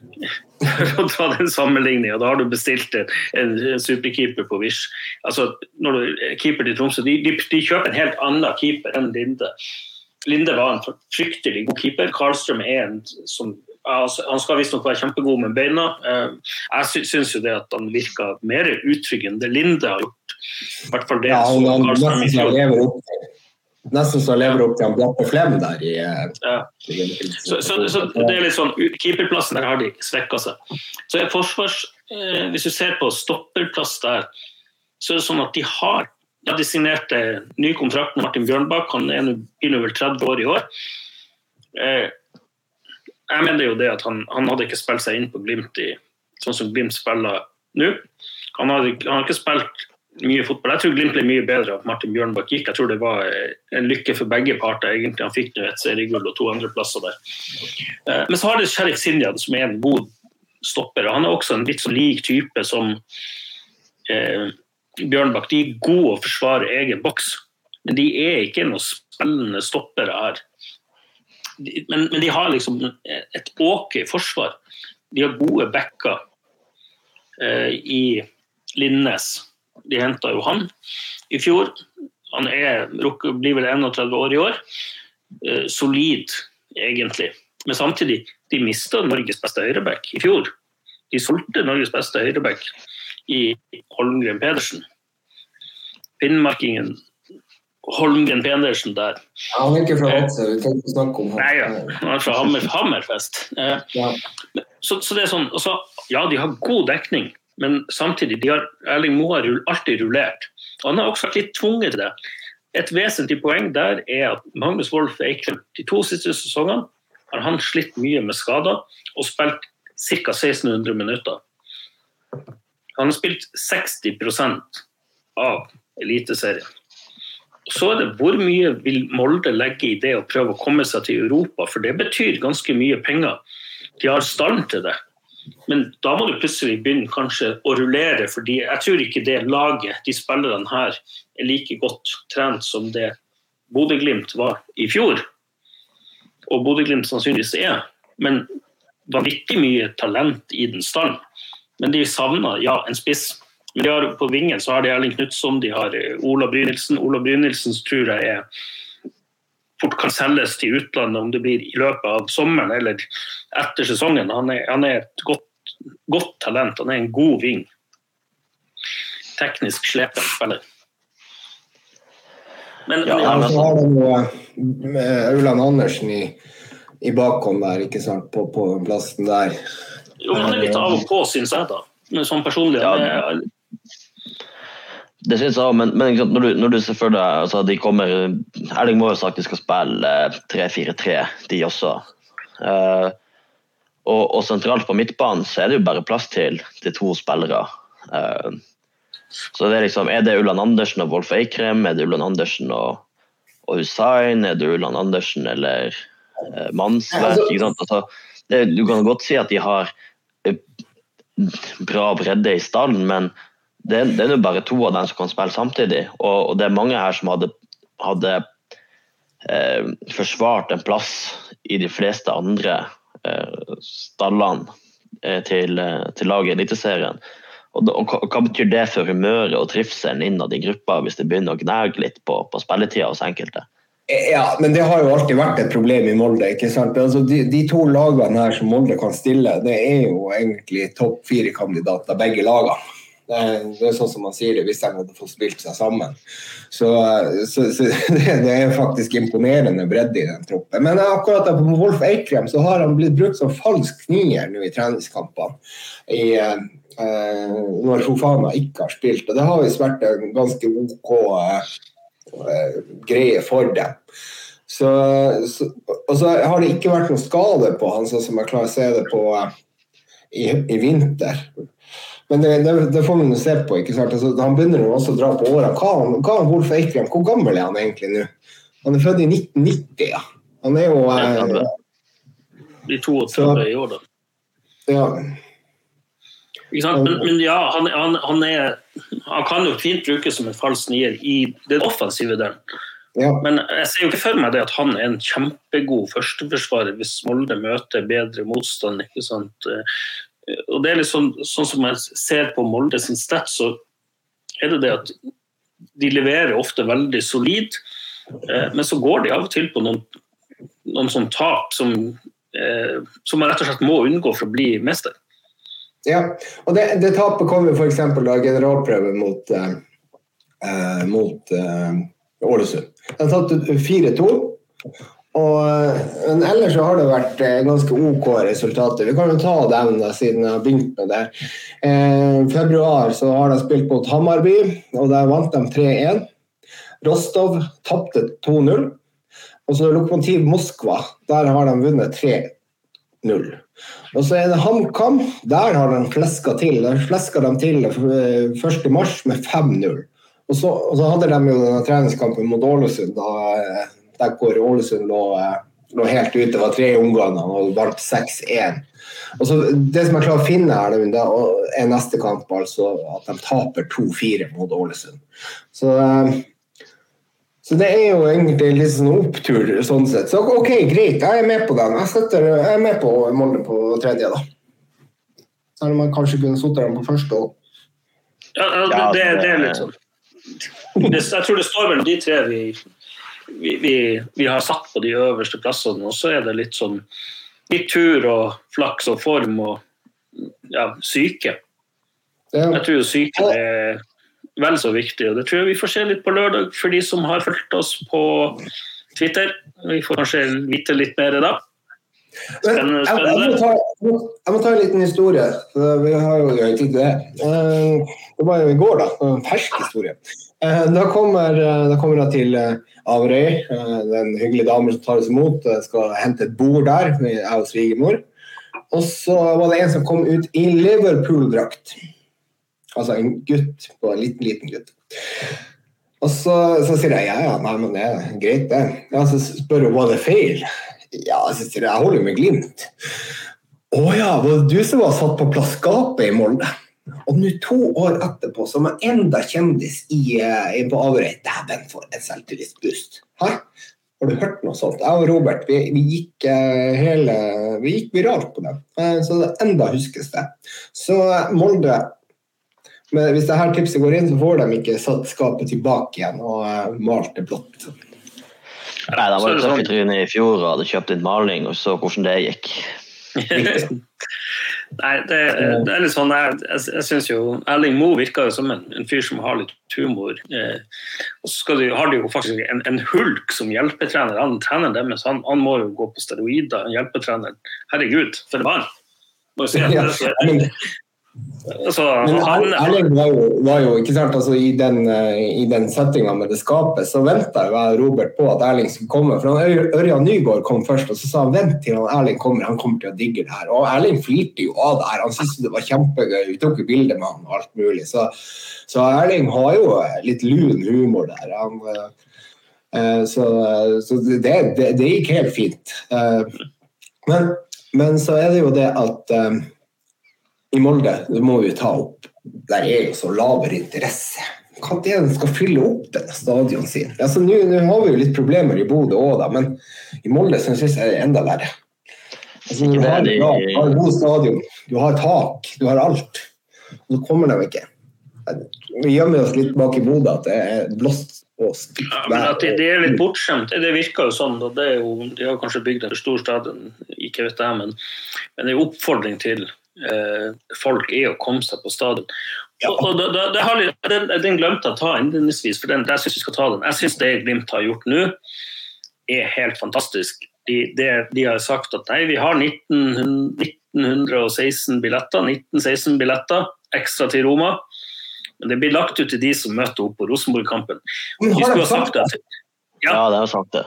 Speaker 1: for å ta den sammenligninga. Da har du bestilt en, en, superkeeper på Wish. Altså, når du keeper til Tromsø, de, de, de, kjøper en helt annen keeper enn Linde. Linde var en fryktelig god keeper. Karlstrøm er en som Han skal visstnok være kjempegod med beina. Eh, jeg syns jo det at han virker mer utrygg enn det Linde har gjort. I hvert fall det ja,
Speaker 3: han, han, han, Nesten så lever opp til han Bjappe Flem der i
Speaker 1: ja. så, så, så, det er litt sånn Keeperplassen der har de svekka seg. Så er forsvars eh, Hvis du ser på stopperplass der, så er det sånn at de har ja, de signerte ny kontrakt med Martin Bjørnbakk. Han er nå vel 30 år i år. Eh, jeg mener jo det at han, han, hadde ikke spilt seg inn på Glimt i, sånn som Glimt spiller nå. Han, har ikke spilt mye fotball. Jeg tror Glimt ble mye bedre av Martin Bjørnbakk gikk. Jeg tror det var en lykke for begge parter. egentlig. Han fikk nå et seriegull og to andreplasser der. Eh, men så har det Sheriff Sinjad, som er en god stopper. Han er også en litt så lik type som eh, Bjørnbakk. De er gode å forsvare egen boks, men de er ikke noen spennende stoppere her. Men, men, de har liksom et ok forsvar. De har gode backer eh, i Linnes de henta jo han i fjor. Han er, blir vel 31 år i år. Eh, solid, egentlig. Men samtidig, de mista Norges beste høyreback i fjor. De solgte Norges beste høyreback i Holmgren Pedersen. Finnmarkingen Holmgren Pedersen der.
Speaker 3: Ja, han er ikke fra Vadsø, vi kan ikke snakke om
Speaker 1: ham. Nei, ja. han er fra Hammer, Hammerfest. Eh, ja. Så, så, det er sånn, også, Ja, de har god dekning, men samtidig, de har, Erling Moe har alltid rullert. Han har også vært litt tvunget til det. Et vesentlig poeng der er at Magnus Wolff Eikrem de to siste sesongene har han slitt mye med skader og spilt ca. 1600 minutter. Han har spilt 60% av Eliteserien. Så er det hvor mye vil Molde legge i det å prøve å komme seg til Europa, for det betyr ganske mye penger. De har stand til det. Men da må du plutselig begynne kanskje å rullere, fordi jeg tror ikke det laget, de spillerne her, er like godt trent som det Bodø-Glimt var i fjor. Og Bodø-Glimt sannsynligvis er. Men vanvittig mye talent i den stallen. Men de savner ja, en spiss. Men de har, på vingen så har de Erling Knutson, de har eh, Ola Brynildsen. Ola Brynildsen tror jeg er fort kan selges til utlandet, om det blir i løpet av sommeren eller etter sesongen. Han er, han er et godt, godt, talent. Han er en god ving. Teknisk slepen spiller.
Speaker 3: Men, ja, men, så har du Auland Andersen i, i bakhånd der, ikke sant, på, på plassen der.
Speaker 1: Jo, han er litt av og på, syns jeg, da. Men sånn personlig. Ja.
Speaker 2: Det synes jeg men, men når, du, når, du, deg altså, de kommer Erling må jo sagt de skal spille 3-4-3, eh, de også. Uh, og, og, sentralt på midtbanen så er det jo bare plass til, til to spillere. Uh, så det er liksom, Er det Ulland Andersen og Wolf Eikrem? Er det Ulland Andersen og, og Hussein? Er det Ulland Andersen eller uh, Mansverk? Altså, altså, det, du kan godt si at de har bra bredde i stallen, men det, det er jo bare to av dem som kan spille samtidig. Og, og, det er mange her som hadde, hadde eh, forsvart en plass i de fleste andre eh, stallene eh, til, eh, til laget i Eliteserien. Og, og, Hva betyr det for humøret og trivselen innad i gruppa hvis det begynner å gnage litt på, på spilletida hos enkelte?
Speaker 3: Ja, men det har jo alltid vært et problem i Molde. ikke sant? Altså, de, de, to lagene her som Molde kan stille, det er jo egentlig topp fire-kandidater, begge lagene. Det er, det er, sånn som man sier det, hvis de hadde fått spilt seg sammen. Så, så, så det, det, er faktisk imponerende bredde i den troppen. Men akkurat på Wolf Eikrem så har han blitt brukt som falsk nier nå i treningskampene. I, eh, når Fofana ikke har spilt. Og det har visst vært en ganske OK eh, Eh, greie for dem. Så, så, og så har det ikke vært noen skade på han, sånn som jeg klarer å se det på i, i, vinter. Men det, det, det får vi se på. ikke sant? Altså, han begynner jo også å dra på årene. Hva, hva er Wolf Eikrem? Hvor gammel er han egentlig nå? Han er født i 1990, ja. Han er jo eh,
Speaker 1: Blir 32 i år, da.
Speaker 3: Ja.
Speaker 1: Ikke Men, men, ja, han, han, han, er, han, kan jo fint brukes som en falsk nier i den offensive delen. Ja. Men jeg ser jo ikke for meg det at han er en kjempegod førsteforsvarer hvis Molde møter bedre motstand. ikke sant? Og det er litt sånn, sånn som jeg ser på Molde sin stats, så er det det at de leverer ofte veldig solid, eh, men så går de av og til på noen, noen sånn tap som, eh, som man rett og slett må unngå for å bli mester.
Speaker 3: Ja, og det, det tapet kom jo f.eks. da generalprøven mot, eh, eh, mot eh, Ålesund. De tatt 4-2. Og, eh, men ellers så har det vært eh, ganske OK resultater. Vi kan jo ta dem da, siden jeg har begynt med det. Eh, februar så har de spilt mot Hamarby, og der vant de 3-1. Rostov tapte 2-0. Og så Lokomotiv Moskva, der har de vunnet 3-0. Og så er det HamKam. Der har de fleska til. Der fleska de til 1.3 med 5-0. Og, og, så hadde de jo denne treningskampen mot Ålesund, da, der hvor Ålesund lå, lå helt ute. Det var tre omganger og vant 6-1. Og så Det som jeg klarer å finne her, det er neste kamp, altså at de taper 2-4 mot Ålesund. Så så det er jo egentlig litt sånn opptur sånn sett. Så OK, greit, jeg er med på den. Jeg, setter, jeg er med på Molde på tredje, da. Selv om man kanskje kunne satt dem på første òg.
Speaker 1: Ja, det, det, det, er litt sånn Jeg tror det står vel de tre vi, vi, vi, vi har satt på de øverste plassene, og så er det litt sånn litt tur og flaks og form og ja, syke. Jeg tror syke er vel så viktig. og Det tror jeg vi får se litt på lørdag for de som har fulgt oss på Twitter. Vi får kanskje vite litt mer da.
Speaker 3: Spennende. spennende. Jeg, må ta, jeg, må ta, en liten historie. Vi har jo tid til det. Eh, det var jo i går, da. En fersk historie. Eh, da kommer, eh, da kommer jeg til Averøy. Den hyggelige damen som tar oss imot. Skal hente et bord der, jeg og svigermor. Og så var det en som kom ut i Liverpool-drakt. Altså en gutt på en liten, liten gutt. Og så, så sier jeg ja, ja, nei, men det er greit, det. Ja, så spør hun var det feil. Ja, så sier jeg jeg holder med Glimt. Å ja, var det du som var satt på plass skapet i Molde? Og nå to år etterpå, som er enda kjendis i, eh, i på Averøy Dæven, for en selvtillitsboost! Hæ? Har du hørt noe sånt? Jeg og Robert vi, vi, gikk, uh, hele, vi gikk viralt på det. Uh, så det enda huskes det. Så Molde men hvis dette tipset går inn, så får de ikke satt skapet tilbake igjen og uh, malt det blått.
Speaker 2: Nei, da var det tøff i trynet i fjor og hadde kjøpt inn maling og så hvordan det gikk.
Speaker 1: Nei, det, det, er litt sånn Jeg, jeg, jeg syns jo Erling Moe virker jo som en, en, fyr som har litt humor. Eh, og så du, har de jo faktisk en, en, hulk som hjelpetrener. Han trener deres, han, han må jo gå på steroider. En hjelpetrener. Herregud, for et barn! Må jo
Speaker 3: Altså, han, Erling var jo, var jo, ikke sant, altså, I den, i den settinga med det skapet, så venta Robert på at Erling skulle komme. For han, Ørjan Nygaard kom først, og så sa han vent til han Erling kommer, han kommer til å digge det her. Og Erling flirte jo av det her, han syntes det var kjempegøy. Vi tok jo bilde med han og alt mulig. Så, så, Erling har jo litt lun humor der. Han, uh, så, så det, det, det, gikk helt fint. Men, men, så er det jo det at i Molde, det må vi ta opp, der er jo så lavere interesse når den skal fylle opp denne stadion sin. Altså, Nå har vi jo litt problemer i Bodø òg, men i Molde syns jeg det er enda verre. Altså, du har, du har en god stadion, du har tak, du har alt. Og så kommer de ikke. Vi gjemmer oss litt bak i Bodø at det er blåst og stygt
Speaker 1: ja, men at de, de, er litt bortskjemt, det virker jo sånn. og det er jo, De har kanskje bygd en stor stadion, ikke vet jeg, men, men det er en oppfordring til folk er å komme seg på stadion. Ja. Og, og det, det har, den, den, glemte jeg å ta innledningsvis, for den, jeg syns vi skal ta den. Jeg syns det Glimt har gjort nå, er helt fantastisk. De, de, de, har sagt at nei, vi har 19, 1916 billetter, 1916 billetter ekstra til Roma. Men det blir lagt ut til de som møter opp på Rosenborg-kampen.
Speaker 3: De skulle ha sagt det.
Speaker 2: Ja, ja det har sagt det.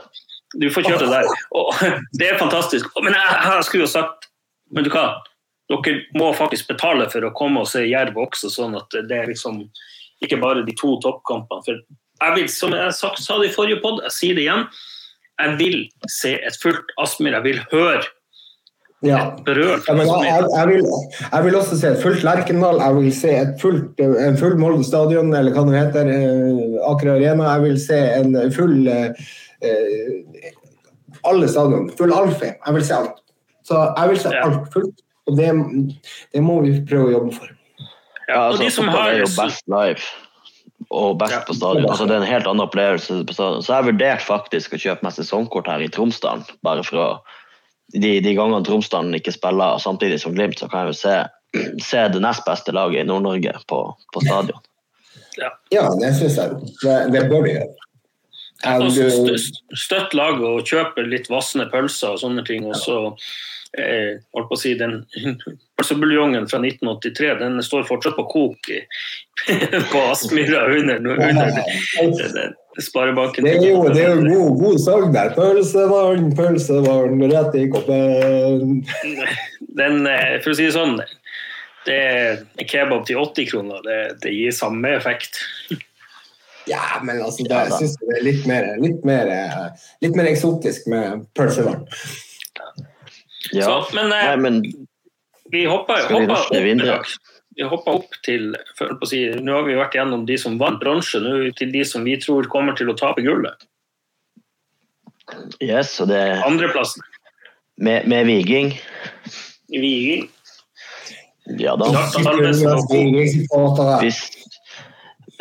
Speaker 1: Du får kjørt det der. Og, det er fantastisk. Men jeg, jeg skulle jo sagt Men du hva? Dere må faktisk betale for å komme og se Jerv også, sånn at det er liksom ikke bare de to toppkampene. For jeg vil, som jeg sa det i forrige pod, jeg sier det igjen, jeg vil se et fullt Aspmyr. Jeg vil høre
Speaker 3: ja. berørt. Ja, jeg, jeg, vil, jeg, vil, også se et fullt Lerkendal, jeg vil se et fullt, en full Molde stadion, eller hva det heter, eh, Aker Arena. Jeg vil se en full eh, Alle stadion. Full Alfheim. Jeg vil se alt. Så jeg vil se alt fullt, og det, det, må vi prøve å jobbe for.
Speaker 2: Ja, altså, og de som har... er jo best live og best ja. på stadion. Altså, det er en helt annen opplevelse. Så jeg har vurdert faktisk å kjøpe meg sesongkort her i Tromsdalen, bare for å de, de gangene Tromsdalen ikke spiller samtidig som Glimt, så kan jeg jo se, se det nest beste laget i Nord-Norge på, på, stadion.
Speaker 3: Ja, ja det syns jeg. Det, det bør vi gjøre.
Speaker 1: Støtt laget og kjøpe litt vassende pølser og sånne ting. Og så eh, holdt på å si, den Pølsebuljongen fra 1983 den står fortsatt på kok i, på Aspmyra under, under Sparebanken.
Speaker 3: Det er jo, det er jo god, god sang der. Pølsevann, pølsevann, rett i koppen.
Speaker 1: Den, eh, for å si det sånn, det er kebab til 80 kroner. Det, det gir samme effekt.
Speaker 3: Ja, men altså, da jeg syns det er litt mer, litt, mer, litt mer eksotisk med Percival.
Speaker 1: Ja. Så, men, eh, Nei, men vi hopper, hopper opp vi hopper opp til si, Nå har vi vært gjennom de som vant bronse, nå til de som vi tror kommer til å tape gullet.
Speaker 2: Yes, og det
Speaker 1: Andreplassen.
Speaker 2: Med, med Viking.
Speaker 1: Viking.
Speaker 2: Ja da. Hvis,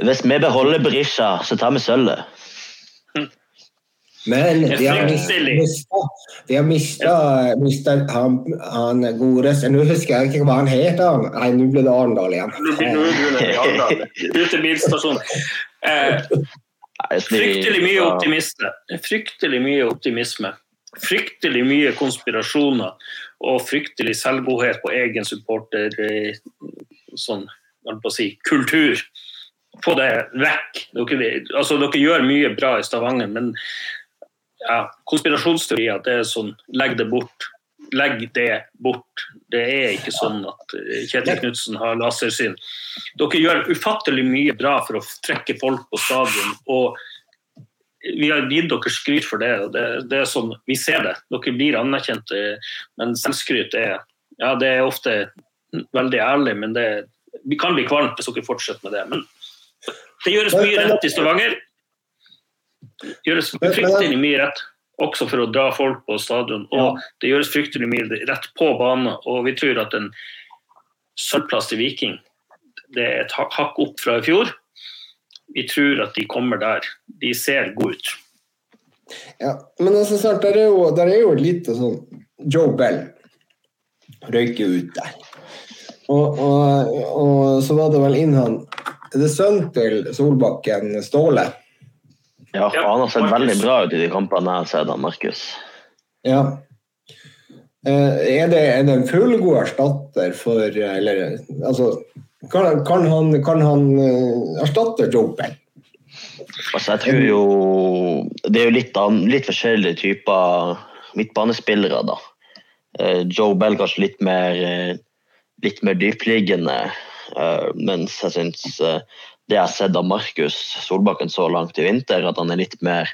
Speaker 2: hvis vi beholder Berisha, så tar vi sølvet.
Speaker 3: Men de har mista, mista han, han godeste Nå husker jeg ikke hva han het. Nei, nå ble det Arendal igjen.
Speaker 1: Ut til Eh, fryktelig mye optimisme. Fryktelig mye optimisme. Fryktelig mye konspirasjoner og fryktelig selvgodhet på egen supporter eh, sånn, på å si, kultur. Få det vekk. Dere, altså, dere gjør mye bra i Stavanger, men ja, konspirasjonsteorier, det er sånn legg det bort. Legg det bort. Det er ikke sånn at eh, Kjetil Knutsen har lasersyn. Dere gjør ufattelig mye bra for å trekke folk på stadion. og vi har gitt dere skryt for det. og det, det er sånn, Vi ser det. Dere blir anerkjent. Men selvskryt er, ja, det er ofte veldig ærlig, men det vi kan bli kvalmt hvis dere fortsetter med det. Men det gjøres mye rett i Stavanger gjøres fryktelig mye rett også for å dra folk på stadion. Og det gjøres fryktelig mye rett på banen. Og vi tror at en sølvplass til Viking det er et hakk opp fra i fjor. Vi tror at de kommer der. De ser gode ut.
Speaker 3: Ja, men altså, snart, der, er jo, der er jo et lite sånn Joe Bell røyker ut der. Og, og, og, så var det vel inn han Det er sønnen til Solbakken, Ståle
Speaker 2: ja, han har sett veldig bra ut i de kampene jeg har sett av Markus.
Speaker 3: Ja. Eh, er det, er det en fullgod erstatter for Eller altså Kan, kan han, kan han eh, erstatte Joe Bell?
Speaker 2: Altså, jeg tror jo Det er jo litt, litt forskjellige typer midtbanespillere, da. Eh, Joe Bell kanskje litt mer, litt mer dypliggende, mens jeg syns det jeg har sett av Markus Solbakken så langt i vinter, at han er litt mer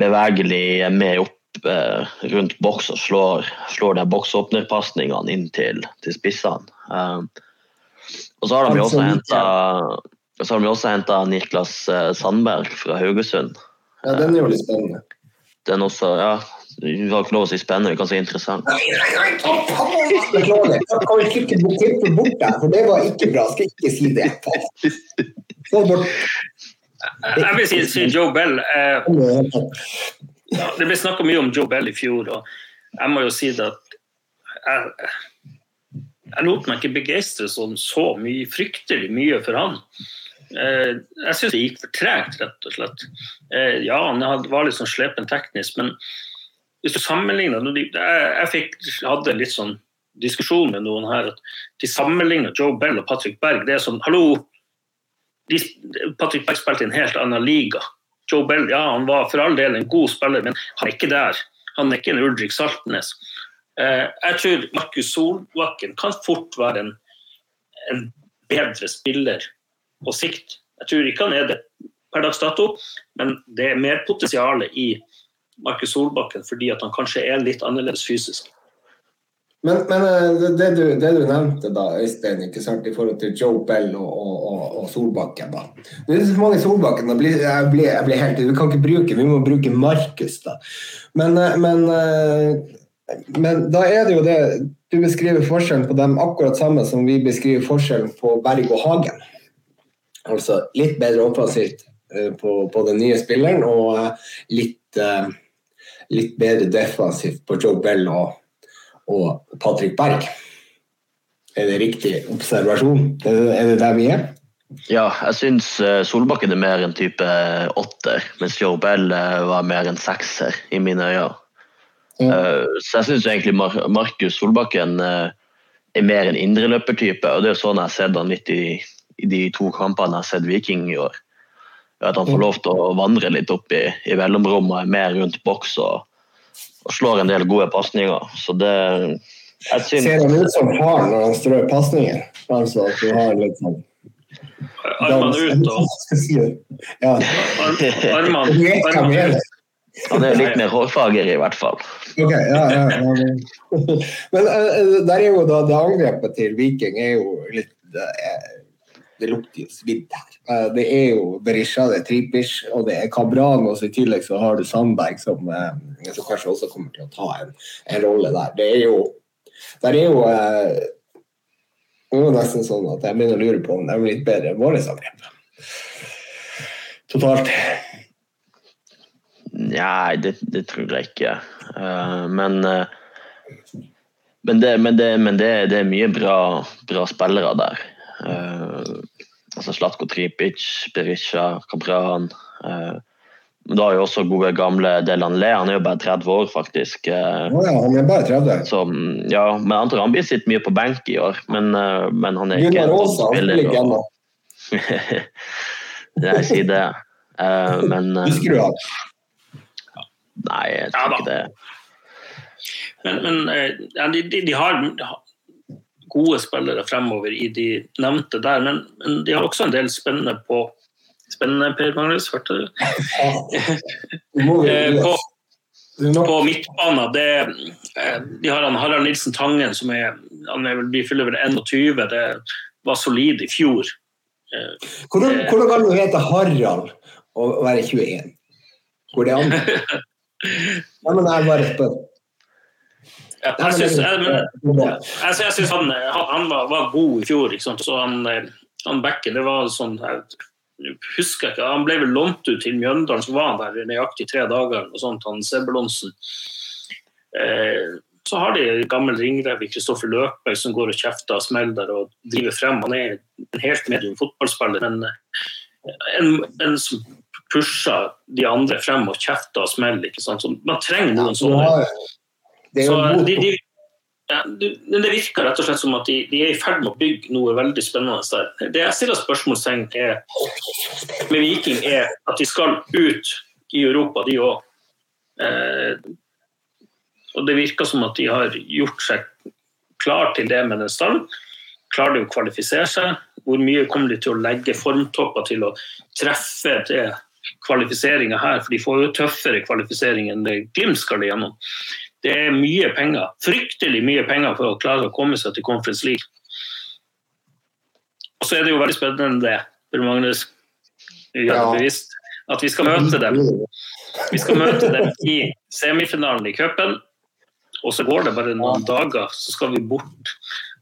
Speaker 2: bevegelig, med opp eh, rundt boks og slår, slår de boksåpnerpasningene inn til, til spissene. Og så har de jo også henta Og så har vi også henta Niklas eh, Sandberg fra Haugesund.
Speaker 3: Ja, den er jo litt spennende.
Speaker 2: Den også, ja. Vi har ikke lov å si spennende, vi kan si interessant.
Speaker 3: Beklager. Jeg kan ikke klippe bort det, for det var ikke bra. Skal ikke si det.
Speaker 1: Jeg vil si, si Joe Bell. Eh, det ble snakka mye om Joe Bell i fjor, og jeg må jo si det at jeg, jeg lot meg ikke begeistre sånn så mye, fryktelig mye for han. Eh, jeg syns det gikk for tregt, rett og slett. Eh, ja, han var litt sånn slepen teknisk, men hvis du sammenligner Jeg fikk, hadde litt sånn diskusjon med noen her at de sammenligner Joe Bell og Patrick Berg. Det er sånn Hallo! De, Patrick Berg spilte i en helt annen liga. Joe Bell ja, han var for all del en god spiller, men han er ikke der. Han er ikke en Ulrik Saltnes. Eh, jeg tror Markus Solbakken kan fort være en, en bedre spiller på sikt. Jeg tror ikke han er det per dags dato, men det er mer potensial i Markus Solbakken fordi at han kanskje er litt annerledes fysisk.
Speaker 3: Men, men eh, det, du, det, du, nevnte da, Øystein, ikke sant, i forhold til Joe Bell og, og, og Solbakken da. Det er så mange Solbakken, blir, jeg, blir, jeg blir helt, Vi kan ikke bruke, vi må bruke Markus, da. Men, eh, men, eh, men, da er det jo det Du beskriver forskjellen på dem akkurat samme som vi beskriver forskjellen på Berg og Hagen. Altså litt bedre offensivt på, på den nye spilleren og litt, litt bedre defensivt på Joe Bell og og Patrick Berg. Er det riktig observasjon? Er det der vi er?
Speaker 2: Ja, jeg syns eh, Solbakken er mer en type åtter, mens Joe Bell eh, var mer en sekser i mine øyne. Ja. Eh, så jeg syns egentlig Markus Solbakken er mer en indreløpertype, og det er sånn jeg har sett han litt i, i, de to kampene jeg har sett Viking i år. At han får lov til å vandre litt opp i, i mellomrommet, mer rundt boks og og slår en del gode pasninger. Så det
Speaker 3: synes... Ser han ut som far når han strør pasninger? Altså at du har litt sånn
Speaker 1: Armene ut og
Speaker 3: ja.
Speaker 1: Armene
Speaker 2: Han er litt mer hårfager, i hvert fall.
Speaker 3: Ok, ja, ja, ja. Men uh, der er jo da det angrepet til Viking er jo litt uh, det lukter jo svidd her. Eh, det er jo Berisha, det er Tripic og det er Kabran, og så i tillegg så har du Sandberg som, eh, som kanskje også kommer til å ta en, en rolle der. Det er jo der er jo eh, det er jo nesten sånn at jeg begynner å lure på om det er litt bedre enn vårt angrep. Totalt.
Speaker 2: Nei, det, det, tror jeg ikke. Uh, men, uh, men, det, men, det, men det, er mye bra, bra spillere der. Uh, altså Slatko Tripic, Berisha, Kabran. Eh, men da har jo også gode gamle Delan Le, han er jo bare 30 år, faktisk.
Speaker 3: Oh, ja, han er bare 30.
Speaker 2: Så, ja, men jeg antar han blir sitt mye på benk i år, men, eh, men han er ikke en spiller. Og... jeg sier det. Men
Speaker 3: Husker du han?
Speaker 2: Nei, jeg tror ja, ikke det.
Speaker 1: Men, men de, de, de, har gode spillere fremover i de nevnte der. Men, men de har også en del spennende på Spennende, Per Magnus, hørte du? Eh, på, på midtbanen det, eh, de har han Harald Nilsen Tangen, som er, han er, de fyller vel 21. Det var solid i fjor.
Speaker 3: Eh, hvordan, hvordan kan du hete Harald og være 21? Går det an? Nei, men jeg bare spør.
Speaker 1: Jeg syns, jeg, jeg, synes han, han var, var, god i fjor. Så han, eh, han Bekken, det var sånn jeg husker ikke, Han ble vel lånt ut til Mjøndalen, så var han der nøyaktig tre dager. og sånt, han Sebulonsen. Eh, så har de gammel ringrev i Kristoffer Løkberg som går og kjefter og smeller og driver frem. Han er en helt medium fotballspiller, men eh, en, en som pusher de andre frem og kjefter og smeller. ikke sant? Så man trenger noen sånne. Så de, de, ja, det virker rett og slett som at de, de, er i ferd med å bygge noe veldig spennende der. Det jeg stiller spørsmålstegn med Viking, er at de skal ut i Europa, de òg. Eh, og det virker som at de har gjort seg klar til det med den stallen. Klarer de å kvalifisere seg? Hvor mye kommer de til å legge formtopper til å treffe det kvalifiseringa her? For de får jo tøffere kvalifisering enn det Glimt skal igjennom. Det er mye penger, fryktelig mye penger for å klare å komme seg til Conference League. Og så er det jo veldig spennende Per Magnus. Ja. bevisst at vi skal møte dem. Vi skal møte dem i semifinalen i cupen. Og så går det bare noen dager, så skal vi bort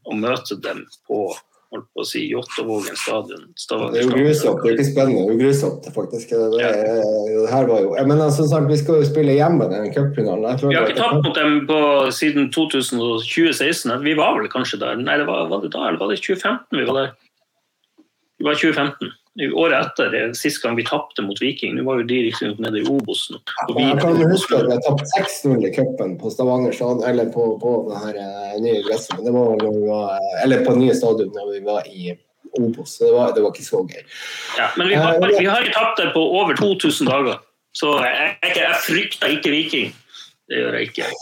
Speaker 1: og møte dem på holdt på å si Jåttåvågen stadion.
Speaker 3: Det er jo grusomt. Det er ikke spennende, det er jo grusomt, faktisk. Det, det, det her var jo Men altså, vi skal jo spille hjemme den cupfinalen.
Speaker 1: Vi har ikke tapt mot dem på, siden 2016. Vi var vel kanskje der. Nei, det var, var det da, eller var det 2015 vi var der? Det var 2015 året etter, eh, sist gang vi tapte mot Viking. Nå var jo de riktignok nede i Obos.
Speaker 3: Jeg kan huske at vi har tapt 6-0 i cupen på Stavanger eller på, på det her eh, nye gresset. Men det var vi var, eller på nye stadion da vi var i Obos. Det var, det var ikke så gøy.
Speaker 1: Ja, men vi har, eh, vi har ikke tapt det på over 2000 dager. Så jeg, jeg, jeg frykter ikke Viking. Det gjør jeg ikke.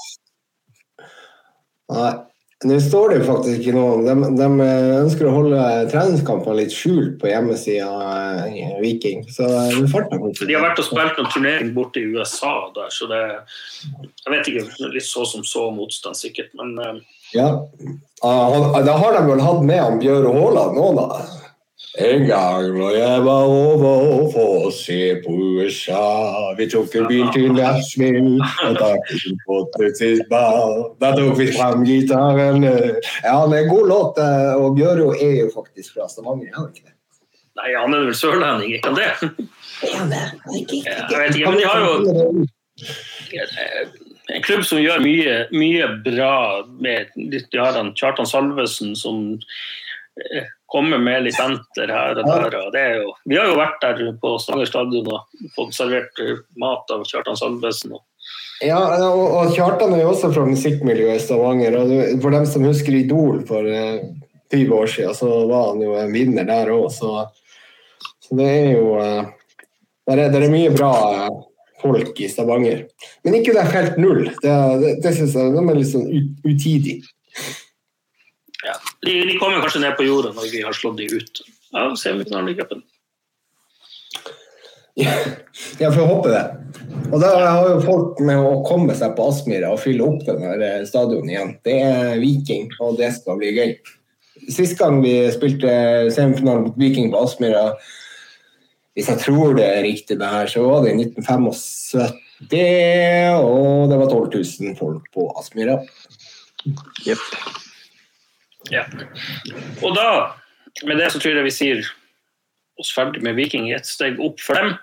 Speaker 3: Nei. Nå står det jo faktisk ikke noe de, de ønsker å holde treningskampene litt skjult på hjemmesida eh, Viking. Så det farter
Speaker 1: De har vært og spilt noen turnering borte i USA der, så det Jeg vet ikke, litt så som så motstand, sikkert, men eh,
Speaker 3: Ja. Da har de vel hatt med han Bjøre Haaland nå, da? En gang når jeg var over for å se på USA Vi tok en bil til Nashville og Da tok vi fram gitaren. Ja, det er en god låt. Eh, og Bjøro er jo faktisk fra Stavanger, er han ikke det?
Speaker 1: Nei, han er vel sørlending, ikke han det? Jeg vet ikke, men de har jo en klubb som gjør mye, mye bra med De har han Kjartan Salvesen som eh, komme med litt senter her og der. Og jo, vi har jo vært der på Stavanger stadion og fått servert mat av Kjartan Salvesen.
Speaker 3: Ja, og, og Kjartan er jo også fra musikkmiljøet i Stavanger. og For dem som husker Idol for eh, 20 år siden, så var han jo en vinner der òg. Så, så, det er jo eh, der er, der er mye bra eh, folk i Stavanger. Men ikke det er helt null. Det, det, det syns jeg de er litt sånn utidig.
Speaker 1: Ja. De, de, kommer kanskje ned på jorda når vi har slått de ut av semifinalen i cupen.
Speaker 3: Ja, får håpe det. Og da har jo folk med å komme seg på Aspmyra og fylle opp denne stadionet stadion igjen. Det er Viking, og det skal bli gøy. Sist gang vi spilte semifinalen mot Viking på Aspmyra, hvis jeg tror det er riktig, det her, så var det i 1975, og det var 12 000 folk på Aspmyra.
Speaker 1: Yep. Ja. Og da, med det så tror jeg vi sier oss ferdig med Viking et steg opp for dem.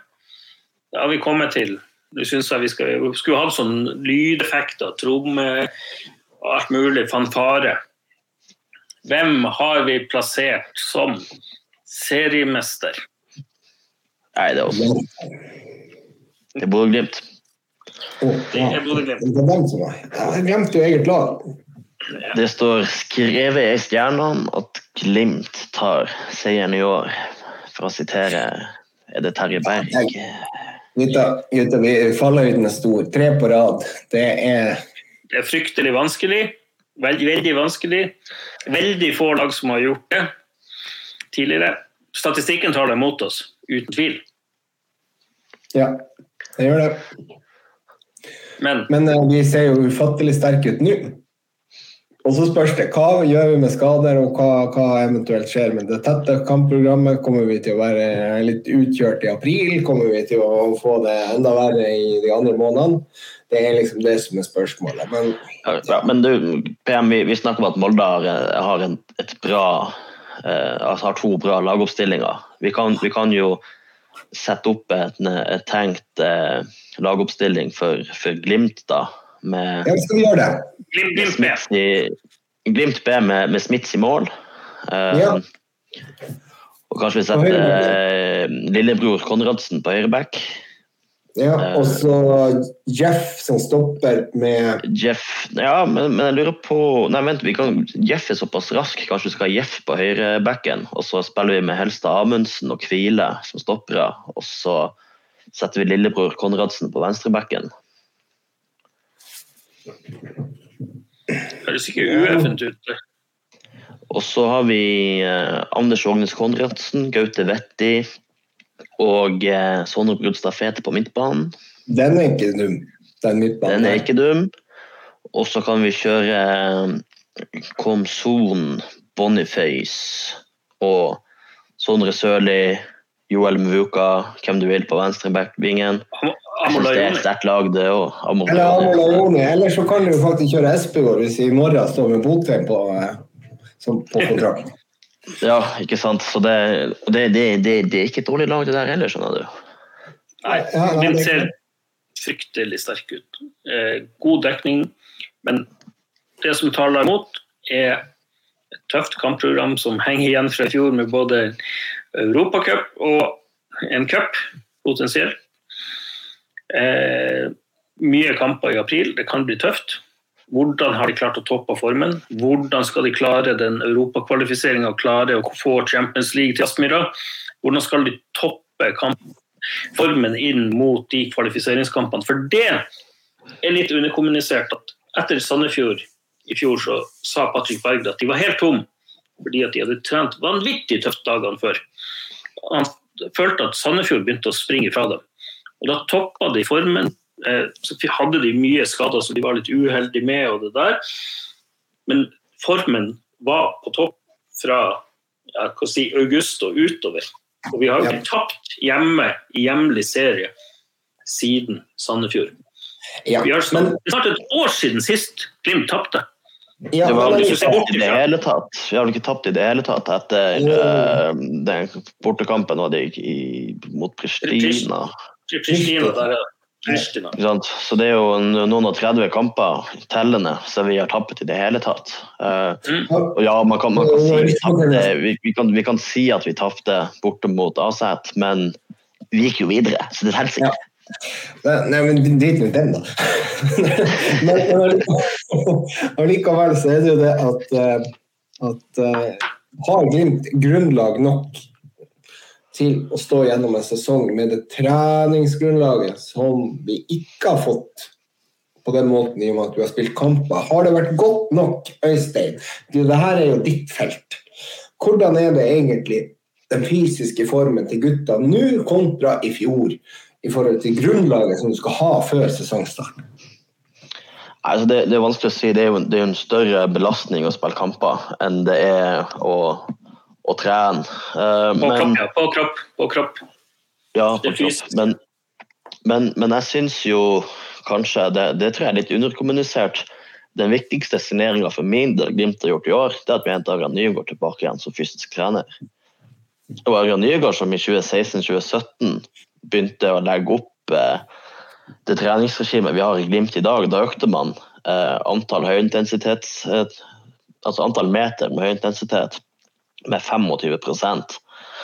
Speaker 1: Da har vi kommet til Nå syns jeg vi skal, skulle hatt sånn lydeffekter, tromme og alt mulig, fanfare. Hvem har vi plassert som seriemester?
Speaker 2: Nei, det er også Det er Bodø-Glimt.
Speaker 1: Det er Bodø-Glimt.
Speaker 3: Jeg glemte jo eget lag.
Speaker 2: Det står skrevet i stjernene at Glimt tar seieren i år, for å sitere Er det Terje Berg?
Speaker 3: Gutta, gutta, fallhøyden er stor. Tre på rad. Det er
Speaker 1: Det er fryktelig vanskelig. Veldig, veldig vanskelig. Veldig få lag som har gjort det tidligere. Statistikken tar det mot oss, uten tvil.
Speaker 3: Ja, det gjør det. Men, Men eh, vi ser jo ufattelig sterke ut nå. Og så spørs det hva gjør vi med skader, og hva, hva, eventuelt skjer med det tette kampprogrammet. Kommer vi til å være litt utkjørt i april? Kommer vi til å få det enda verre i de andre månedene? Det er liksom det som er spørsmålet. Men,
Speaker 2: ja, men du, PM, vi, vi, snakker om at Molde har, har en, et bra eh, altså har to bra lagoppstillinger. Vi kan, vi kan jo sette opp et, et tenkt eh, lagoppstilling for, for Glimt, da med
Speaker 3: Ja, skal vi gjøre det?
Speaker 1: Glimt, B.
Speaker 2: Glimt B med, med Smits i mål. Uh, ja. Og kanskje vi setter uh, lillebror Konradsen på høyreback.
Speaker 3: Ja, og så Jeff som stopper med
Speaker 2: Jeff Ja, men, men, jeg lurer på Nei, vent, vi kan, Jeff er såpass rask, kanskje vi skal ha Jeff på høyrebacken. Og så spiller vi med Helstad Amundsen og Kvile som stoppere. Og så setter vi lillebror Konradsen på venstrebacken.
Speaker 1: Høres ikke ueffent ut.
Speaker 2: Og så har vi eh, Anders Ågnes Konradsen, Gaute Vetti og eh, Sondre Brudstad Fete på midtbanen.
Speaker 3: Den er ikke dum. Den midtbanen.
Speaker 2: Den er ikke dum. Og så kan vi kjøre eh, Komson, Boniface og Sondre Sørli, Joel Mvuka, hvem du vil på venstreback-vingen. Det er sterkt lag, det òg.
Speaker 3: Eller Amolajoni. Eller så kan du faktisk kjøre Espegård hvis i morgen står med Botheim på, eh, på kontrakt.
Speaker 2: ja, ikke sant. Så det, det, det, det, er ikke et dårlig lag, det der heller, skjønner du.
Speaker 1: Nei, den ser fryktelig sterk ut. Eh, god dekning. Men det som taler imot, er et tøft kampprogram som henger igjen fra i fjor med både Europacup og en cup, potensielt. Eh, mye kamper i april. Det kan bli tøft. Hvordan har de klart å toppe formen? Hvordan skal de klare den europakvalifiseringa og klare å få Champions League til Aspmyra? Hvordan skal de toppe formen inn mot de kvalifiseringskampene. For det er litt underkommunisert at etter Sandefjord i fjor så sa Patrick Berg at de var helt tom fordi at de hadde trent vanvittig tøft dagene før. Han følte at Sandefjord begynte å springe fra dem. Og Da toppa de formen. Eh, så hadde de mye skader som de var litt uheldige med. og det der. Men formen var på topp fra ja, si, august og utover. Og vi har jo ikke tapt hjemme i hjemlig serie siden Sandefjord. Ja, vi har snart, men... snart et år siden sist Glimt tapte.
Speaker 2: Ja, det var vel ikke tapt i det hele tatt. Vi har vel ikke tapt i det hele tatt etter uh, den bortekampen mot Pristina.
Speaker 1: Pristina der, ja.
Speaker 2: Så det er jo noen og 30 kamper tellende som vi har tappet i det hele tatt. Uh, og ja, man kan, man kan si vi, tappte, vi, vi, kan, vi, kan, si at vi tapte borte mot Aset, men vi gikk jo videre, så det teller ikke.
Speaker 3: Nei, men drit nå i den, da. men allikevel så er det jo det at, eh, at uh, har Glimt grunnlag nok til å stå gjennom en sesong med det treningsgrunnlaget som vi ikke har fått på den måten i og med at du har spilt kamper. Har det vært godt nok, Øystein? Det her er jo ditt felt. Hvordan er det egentlig den fysiske formen til gutta nå kontra i fjor? I forhold til grunnlaget som du skal ha før sesongstart?
Speaker 2: Altså det, det, er vanskelig å si. Det er, jo, det er en større belastning å spille kamper enn det er å og trene.
Speaker 1: Uh, på, men, kropp, ja. på kropp, på kropp.
Speaker 2: Ja, på kropp. Men, men, men, jeg syns jo kanskje, det, det, tror jeg er litt underkommunisert, den viktigste signeringa for min del Glimt har gjort i år, det er at vi henter Arjan Nygaard tilbake igjen som fysisk trener. Og Arjan Nygaard som i 2016-2017 begynte å legge opp eh, det treningsregimet vi har i Glimt i dag, da økte man eh, antall høyintensitets eh, altså antall meter med høyintensitet med 25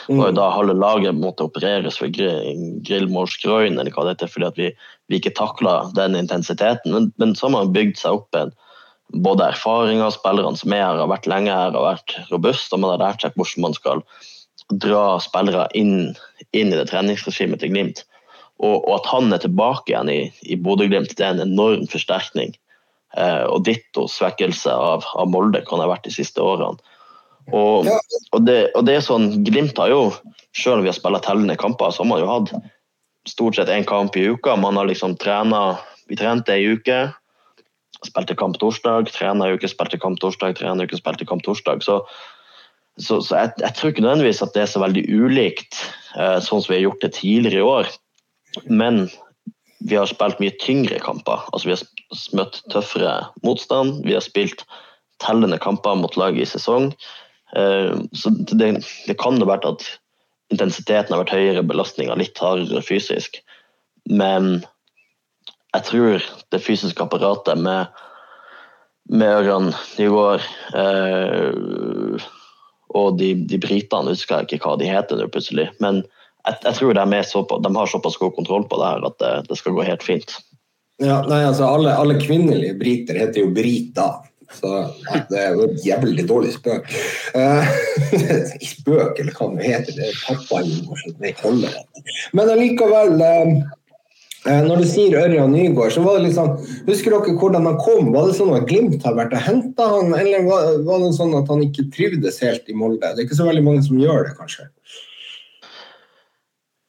Speaker 2: mm. Og da halve laget måtte opereres for grillmålsgroin, eller hva det heter, fordi vi, vi, ikke takla den intensiteten. Men, men, så har man bygd seg opp en både erfaring av spillerne som er her, har vært lenge her og vært robuste, og man har lært seg hvordan man skal dra spillere inn, inn i det treningsregimet til Glimt. Og, og, at han er tilbake igjen i, i Bodø-Glimt, det er en enorm forsterkning. Eh, og ditto svekkelse av, av Molde kan ha vært de siste årene. Og, og, det, og, det, er sånn, Glimt har jo, selv om vi har spilt tellende kamper, så har man jo hatt stort sett én kamp i uka. Man har liksom trena Vi trente ei uke, spilte kamp torsdag, trena ei uke, spilte kamp torsdag, trena ei uke, spilte kamp torsdag. Så, så, så jeg, jeg, tror ikke nødvendigvis at det er så veldig ulikt eh, sånn som vi har gjort det tidligere i år. Men vi har spilt mye tyngre kamper. Altså Vi har møtt tøffere motstand. Vi har spilt tellende kamper mot lag i sesong. Eh, så det, det kan ha vært at intensiteten har vært høyere, belastninga litt hardere fysisk. Men jeg tror det fysiske apparatet med, med Ørjan går eh, og de, de britene, husker jeg ikke hva de heter nå plutselig. Men jeg, jeg tror de, såpass, de, har såpass god kontroll på det her at det, det skal gå helt fint.
Speaker 3: Ja, nei, altså alle, alle kvinnelige briter heter jo Brita. Så nei, det er jo et jævlig dårlig spøk. Uh, spøk, eller hva det heter. Det er pappahumor. Men allikevel uh, når du sier Ørjan Nygaard, så var det litt sånn Husker dere hvordan han kom? Var det sånn at Glimt har vært og henta han, eller var, var, det sånn at han ikke trivdes helt i Molde? Det er ikke så veldig mange som gjør det, kanskje?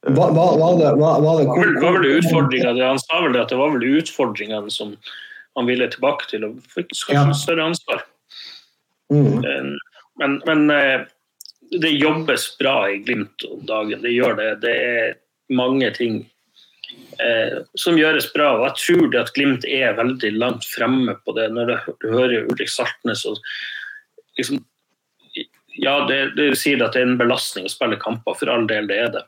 Speaker 1: Hva, hva, var det, hva, hva det, hvor, var vel utfordringa Han sa vel at det var vel utfordringene som han ville tilbake til og fikk kanskje større ansvar. Mm. Men, men, eh, det jobbes bra i Glimt om dagen. Det gjør det. Det er mange ting eh, som gjøres bra. og Jeg tror det at Glimt er veldig langt fremme på det. Når du hører Ulrik Saltnes og liksom, Ja, det, det sier at det er en belastning å spille kamper, for all del det er det.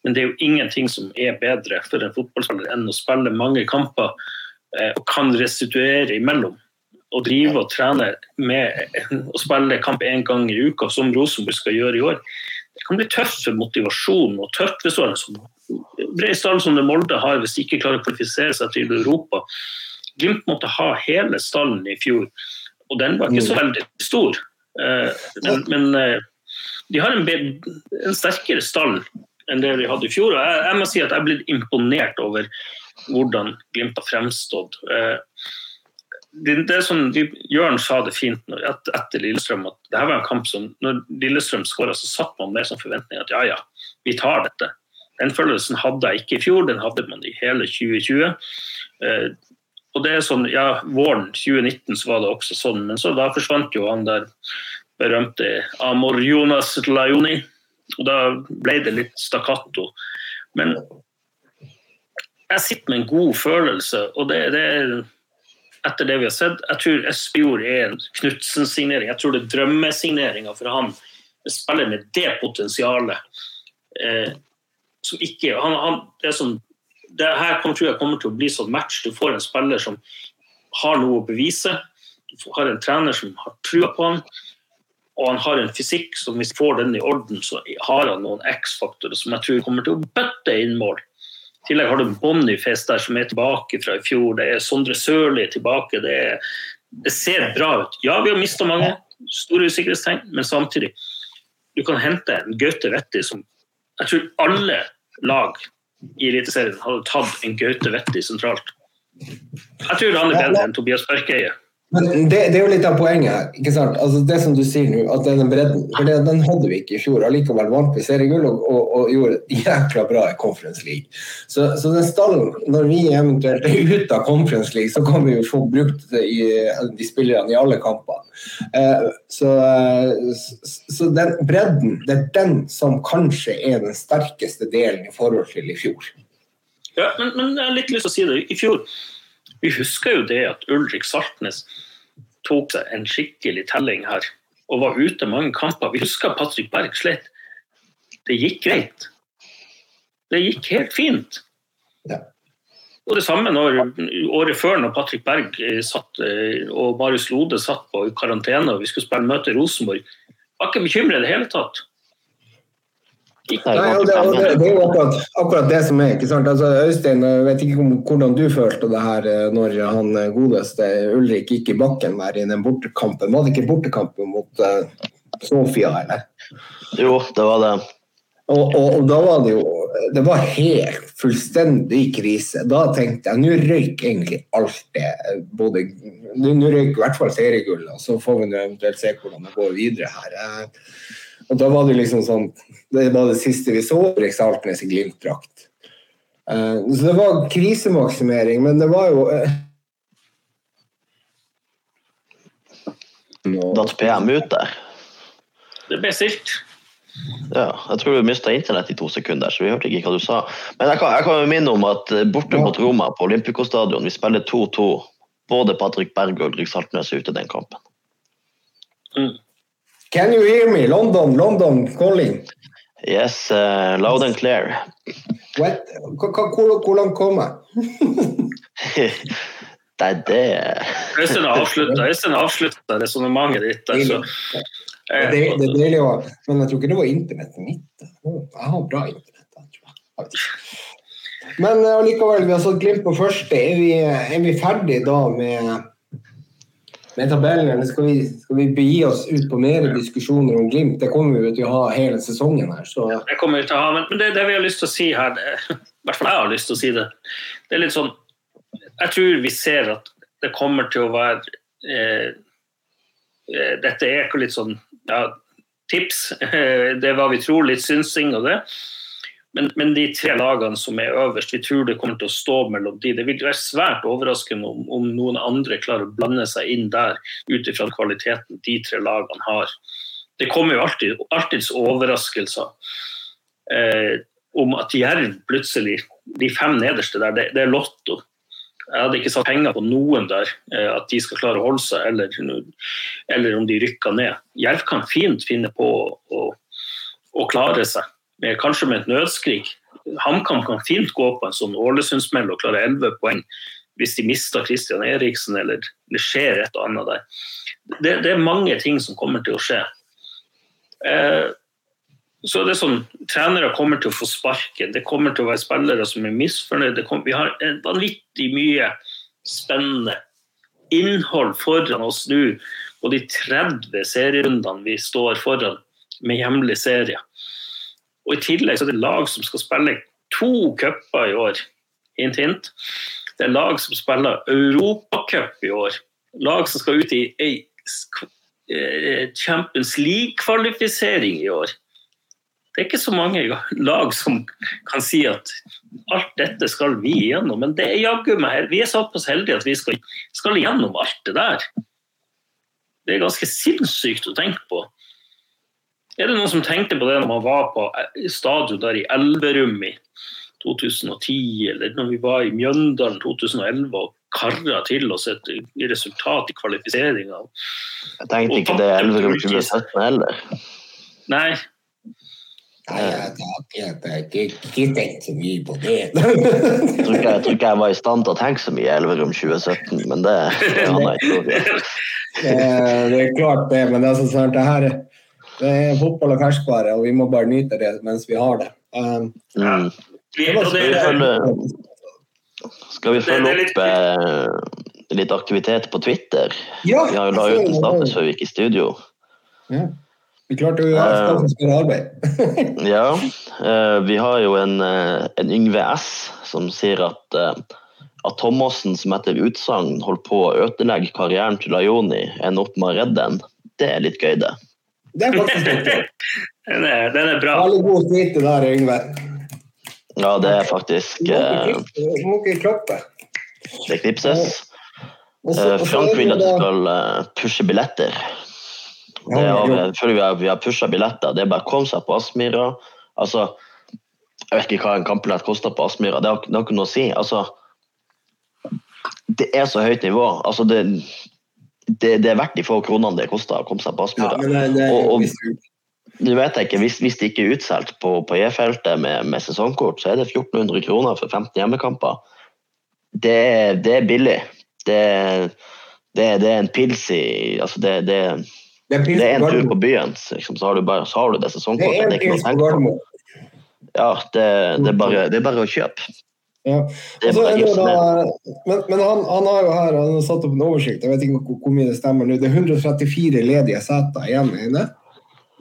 Speaker 1: Men det er jo ingenting som er bedre for en fotballspiller enn å spille mange kamper eh, og kan restituere imellom å drive og trene med å spille kamp én gang i uka, som Rosenborg skal gjøre i år, det kan bli tøft for motivasjonen og tøft hvis sånn bred stall som det Molde har hvis de ikke klarer å kvalifisere seg til Europa. Glimt måtte ha hele stallen i fjor, og den var ikke så mm. veldig stor. Eh, men, men eh, de har en, en, sterkere stall enn det de hadde i fjor. og jeg, jeg må si at jeg er blitt imponert over hvordan Glimt har fremstått. Eh, det, det som Jørn sa det fint når, etter Lillestrøm, at det her var en kamp som når Lillestrøm skåra, så satt man med som forventning at ja, ja, vi tar dette. Den følelsen hadde jeg ikke i fjor, den hadde man i hele 2020. Eh, og det er sånn, ja, Våren 2019 så var det også sånn, men så da forsvant jo han der berømte Amor Jonas Lajoni. Og da ble det litt stakkato. Men jeg sitter med en god følelse, og det, det er etter det vi har sett. Jeg tror Espejord er en Knutsen-signering. Jeg tror det er drømmesigneringa for han. Spiller med det potensialet. Eh, som ikke han, han, det, som, det her tror jeg kommer til å bli sånn match. Du får en spiller som har noe å bevise. Du har en trener som har trua på han. Og han har en fysikk som hvis vi får den i orden, så har han noen X-faktorer som jeg tror kommer til å bøtte inn mål. I tillegg har du Boniface der som er tilbake fra i fjor. Det er Sondre Sørli tilbake. Det, er, det, ser bra ut. Ja, vi har mista mange. Store usikkerhetstegn. Men samtidig, du kan hente en Gaute Vetti som Jeg tror alle lag i Eliteserien hadde tatt en Gaute Vetti sentralt. Jeg tror han er bedre enn Tobias Børkeie.
Speaker 3: Men det, det, er jo litt av poenget her. ikke sant? Altså Det som du sier nå, at det den bredden. For det, Den hadde vi ikke i fjor. Allikevel vant vi seriegull og, og, og, gjorde det jækla bra i Conference League. Så, så, den stallen, når vi eventuelt er ute av Conference League, så kan vi jo få brukt i, de spillerne i alle kampene. Eh, så, så den bredden, det er den som kanskje er den sterkeste delen i forhold til i fjor.
Speaker 1: Ja, men, men jeg har litt lyst til å si det. I fjor vi husker jo det at Ulrik Saltnes tok seg en skikkelig telling her og var ute mange kamper. Vi husker Patrick Berg slet. Det gikk greit. Det gikk helt fint. Ja. Og det samme når, året før, når Patrick Berg satt, eh, og Marius Lode satt på karantene og vi skulle spille møte Rosenborg. Var ikke bekymret i det hele tatt.
Speaker 3: Nei, det, det, det, er jo akkurat, akkurat, det som er. ikke sant? Altså, Øystein, jeg vet ikke hvordan du følte det her eh, når han eh, godeste Ulrik gikk i bakken der i den bortekampen. Var det ikke bortekampen mot uh, Sofia, eller?
Speaker 2: Jo, det var det.
Speaker 3: Og, og, og, da var det jo Det var helt fullstendig krise. Da tenkte jeg nå røyk egentlig alt det. både Nå røyk i hvert fall seriegullet, så får vi eventuelt se hvordan det går videre her. Og da var det liksom sånn Det var det siste vi så Rex Altnes i Glimt-drakt. Uh, så det var krisemaksimering, men det var jo uh,
Speaker 2: Datt PM ut der?
Speaker 1: Det ble stilt.
Speaker 2: Ja, jeg tror du mista internett i to sekunder, så vi hørte ikke hva du sa. Men jeg kan, jeg kan minne om at eh, borte mot Roma på Olympico stadion, vi spiller 2-2. Både Patrick Berg og Ulrik Saltnes er ute den kampen.
Speaker 3: Mm. Can you hear me? London, London calling.
Speaker 2: Yes, uh, loud and clear.
Speaker 3: What? Hvordan langt kom jeg?
Speaker 2: det er det
Speaker 1: Øystein har avslutta resonnementet ditt. Altså.
Speaker 3: Det, det, det er deilig å Men jeg tror ikke det var internettet mitt. Jeg har bra internett. Men eh, allikevel, vi har satt Glimt på første. Er vi, er vi ferdig da med med tabellen, skal vi, skal vi begi oss ut på mer diskusjoner om Glimt? Det kommer vi til å ha hele sesongen her. Så.
Speaker 1: Det kommer vi til å ha, men det, det vi har lyst til å si her, i hvert fall jeg har lyst til å si det, det er litt sånn Jeg tror vi ser at det kommer til å være eh, eh Dette er litt sånn ja, tips. det er hva vi tror, litt synsing og det. Men, men, de tre lagene som er øverst, vi tror det kommer til å stå mellom de. Det vil være svært overraskende om, om noen andre klarer å blande seg inn der ut ifra kvaliteten de tre lagene har. det kommer jo alltid alltids overraskelser eh, om at Jerv plutselig, de fem nederste der, det, det, er lotto. Jeg hadde ikke satt penger på noen der, eh, at de skal klare å holde seg, eller, eller om de rykker ned. Jerv kan fint finne på å, å klare seg, med, kanskje med et nødskrik. HamKam kan fint gå på en sånn Ålesundsmell og klare 11 poeng hvis de mister Christian Eriksen eller det skjer et og annet der. Det, det er mange ting som kommer til å skje. Eh, så det er sånn, Trenere kommer til å få sparken, det kommer til å være spillere som er misfornøyde. Vi har vanvittig mye spennende innhold foran oss nå og de 30 serierundene vi står foran med hjemlig serie. Og I tillegg så er det lag som skal spille to cuper i år. Hint, hint. Det er lag som spiller Europacup i år. Lag som skal ut i ei eh, Champions League-kvalifisering i år. Det er ikke så mange lag som kan si at alt dette skal vi igjennom, men det er jaggu meg Vi er såpass heldige at vi skal, skal igjennom alt det der. Det er ganske sinnssykt å tenke på. Er det noen som tenkte på det når man var på stadion der i Elverum i 2010, eller når vi var i Mjøndalen 2011 og kara til oss et resultat i kvalifiseringa?
Speaker 2: Jeg tenkte ikke det Elverum 2017 heller.
Speaker 1: Nei,
Speaker 3: Nei, jeg har ikke tenkt så mye på det.
Speaker 2: jeg, tror ikke, jeg tror ikke jeg var i stand til å tenke så mye i Elverum 2017, men det, det er annen historie.
Speaker 3: Det er klart det, men det er, sånn, det her, det er fotball og ferskvare, og vi må bare nyte det mens vi har det. Um,
Speaker 2: mm. Skal vi følge, skal vi følge opp eh, litt aktivitet på Twitter?
Speaker 3: Ja,
Speaker 2: vi har jo la ut en status før vi gikk i studio.
Speaker 3: Ja. Vi klarte jo å gjøre arbeid.
Speaker 2: ja. Uh, vi har jo en, uh, en, Yngve S som sier at, uh, at Thomassen, som etter utsagn holdt på å ødelegge karrieren til Lajoni, ender opp med å redde den. Det er litt gøy, det.
Speaker 3: Det er faktisk
Speaker 1: den, er, den er bra.
Speaker 3: Veldig god tweet der, Yngve.
Speaker 2: Ja, det er faktisk
Speaker 3: Du må ikke klappe.
Speaker 2: Det knipses. Frank vil at du skal pushe billetter. Det er, før vi har, vi har pusha billetter. Det er bare å komme seg på Aspmyra. Altså, jeg vet ikke hva en kampbillett koster på Aspmyra. Det, det har ikke noe å si. Altså, det er så høyt nivå. Altså, det, det, det er verdt de få kronene det koster å komme seg på Aspmyra. Ja, og, og, du vet ikke, hvis, hvis det ikke er utsolgt på, på E-feltet med, med, sesongkort, så er det 1400 kroner for 15 hjemmekamper. Det, det er billig. Det, det, er en pils i altså det, det, det det er en tur på byen, liksom, så, har du bare, så har du det sesongkortet. Det er ikke noe å tenke på. Ja, det, det, er bare, det er bare å kjøpe.
Speaker 3: Ja. Altså, da, men, men han, han, har jo her han har satt opp en oversikt, jeg vet ikke hvor, hvor mye det stemmer nå. Det er 134 ledige seter igjen inne.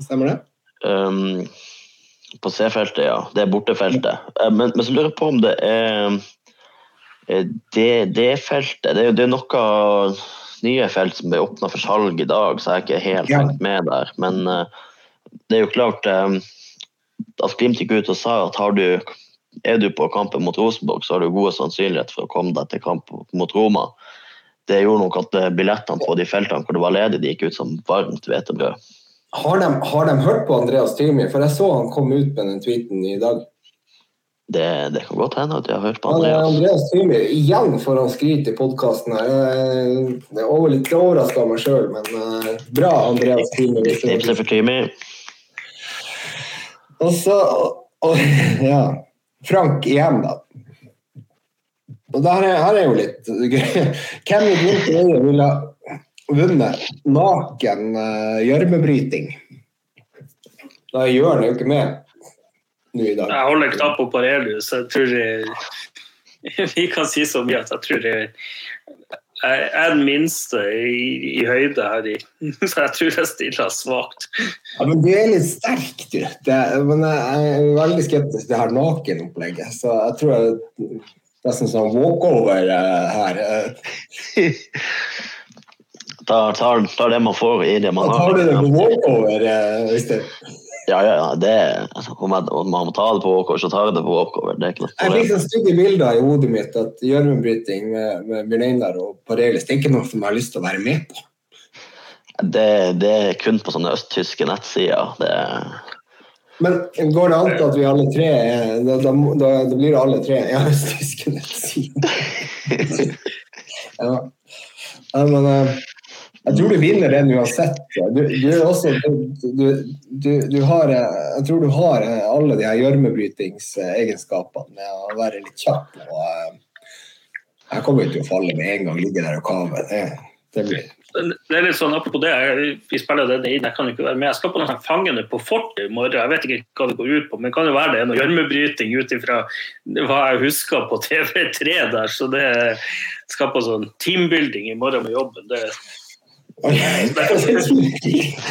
Speaker 3: Stemmer det?
Speaker 2: Um, på C-feltet, ja. Det er bortefeltet. Uh, men, men, så lurer jeg på om det er eh, det, det feltet Det, det er noe nye felt som ble åpna for salg i dag, så jeg er ikke helt ja. med der. Men uh, det er jo klart da at Glimt gikk ut og sa at har du, er du på kampen mot Rosenborg, så har du gode sannsynligheter for å komme deg til kamp mot Roma. Det gjorde nok at eh, billettene på de feltene hvor det var ledig, de gikk ut som varmt hvetebrød.
Speaker 3: Har de, har de hørt på Andreas Tymi? For jeg så han kom ut med den tweeten i dag.
Speaker 2: Det, det, kan godt hende at jeg har hørt på Andreas.
Speaker 3: Ja, Andreas Tymer, igjen får han skryt i podkasten. det er litt overraska meg sjøl, men bra, Andreas Tymer.
Speaker 2: Knipse for Tymi.
Speaker 3: Og så og, Ja. Frank igjen, da. Og det her er, her er jo litt. Hvem i Glimt øye ville vunnet naken uh, gjørmebryting? Da gjør han jo ikke med
Speaker 1: nå i dag. Jeg holder knapp på Parelius. Jeg tror jeg, Vi kan si så mye at jeg tror jeg, jeg er den minste i, i høyde her i Så jeg tror jeg stiller svakt.
Speaker 3: Ja, men du er litt sterk, du. Det, men jeg er veldig skeptisk til det her nakenopplegget. Så jeg tror jeg nesten sånn walkover eh, her.
Speaker 2: Tar, tar, tar, det man får i det man
Speaker 3: har. Tar du det på walkover, Øystein?
Speaker 2: Ja, ja, ja. Det, altså, om, jeg, om man må ta det på walkover, så tar jeg det på walkover. Det er ikke noe
Speaker 3: Jeg fikk sånn stygge bilder i hodet mitt at gjørmebryting med, med Bjørn Einar og Parelis det er ikke noe som jeg har lyst til å være med på.
Speaker 2: Det, det, er kun på sånne østtyske nettsider. Det...
Speaker 3: Men går det an at vi alle tre Da, da, da, da blir det alle tre ja, østtyske nettsider. ja. ja. men uh, jeg tror du vinner den uansett. Du, du, også, du, du, har Jeg tror du har alle de her gjørmebrytingsegenskapene med å være litt kjapp. og uh, Jeg kommer ikke til å falle med en gang, ligge der og kave. Det, det blir
Speaker 1: det er litt sånn, Apropos det, vi spiller det inn, jeg kan jo ikke være med. Jeg skal på noe Fangene på fortet i morgen. Jeg vet ikke hva det går ut på, men kan jo være det er noe gjørmebryting ut ifra hva jeg husker på TV3 der. Så det skal på sånn teambuilding i morgen med jobben. Det, jeg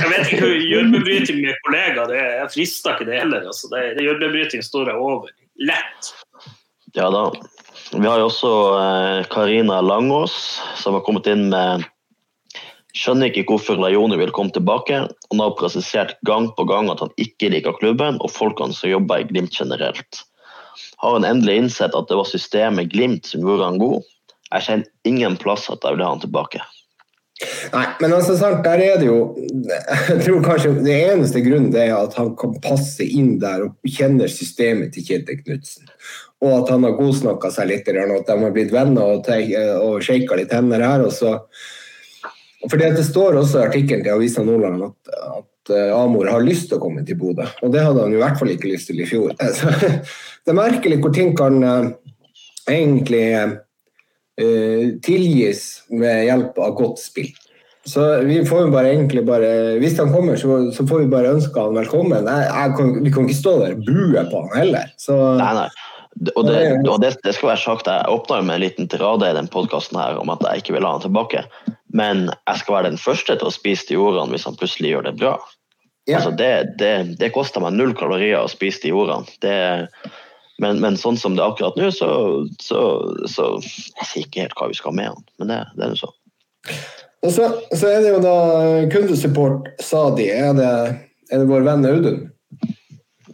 Speaker 1: vet ikke hva gjørmebryting med kollegaer det er. Jeg frister ikke det heller. Altså. Det, det Gjørmebryting står jeg over. Lett.
Speaker 2: Ja da. Vi har jo også eh, Karina Langås, som har kommet inn med Skjønner ikke hvorfor Lajoni vil komme tilbake. Han har presisert gang på gang at han ikke liker klubben og folkene som jobber i Glimt generelt. Har han endelig innsett at det var systemet Glimt som gjorde han god? Jeg kjenner ingen plass at jeg vil ha han tilbake.
Speaker 3: Nei, men altså sant, der er det jo Jeg tror kanskje det eneste grunnen er at han kan passe inn der og kjenner systemet til Kjetil Knutsen. Og at han har godsnakka seg litt, og at de har blitt venner og, og shaka litt hender her. og så fordi Det står også i artikkelen til Avisa Nordland at, at eh, Amor har lyst til å komme til Bodø. Og det hadde han i hvert fall ikke lyst til i fjor. Så, det er merkelig hvor ting kan uh, egentlig uh, tilgis med hjelp av godt spill. Så vi får jo bare egentlig bare Hvis han kommer, så, så får vi bare ønske han velkommen. Jeg, jeg kan, vi kan ikke stå der og bue på han heller. Så,
Speaker 2: nei, nei. Og, det, og det, det, skal være sagt, Jeg åpna med en liten tirade i den podkasten om at jeg ikke vil ha han tilbake. Men jeg skal være den første til å spise de ordene hvis han plutselig gjør det bra. Ja. Altså det, det, det, koster meg null kalorier å spise de ordene. Men, men, sånn som det er akkurat nå, så, så, så Jeg sier ikke helt hva vi skal med han, men det, det er nå sånn.
Speaker 3: Og så, så, er det jo da kundesupport, sa de. Er det, er det vår venn Audun?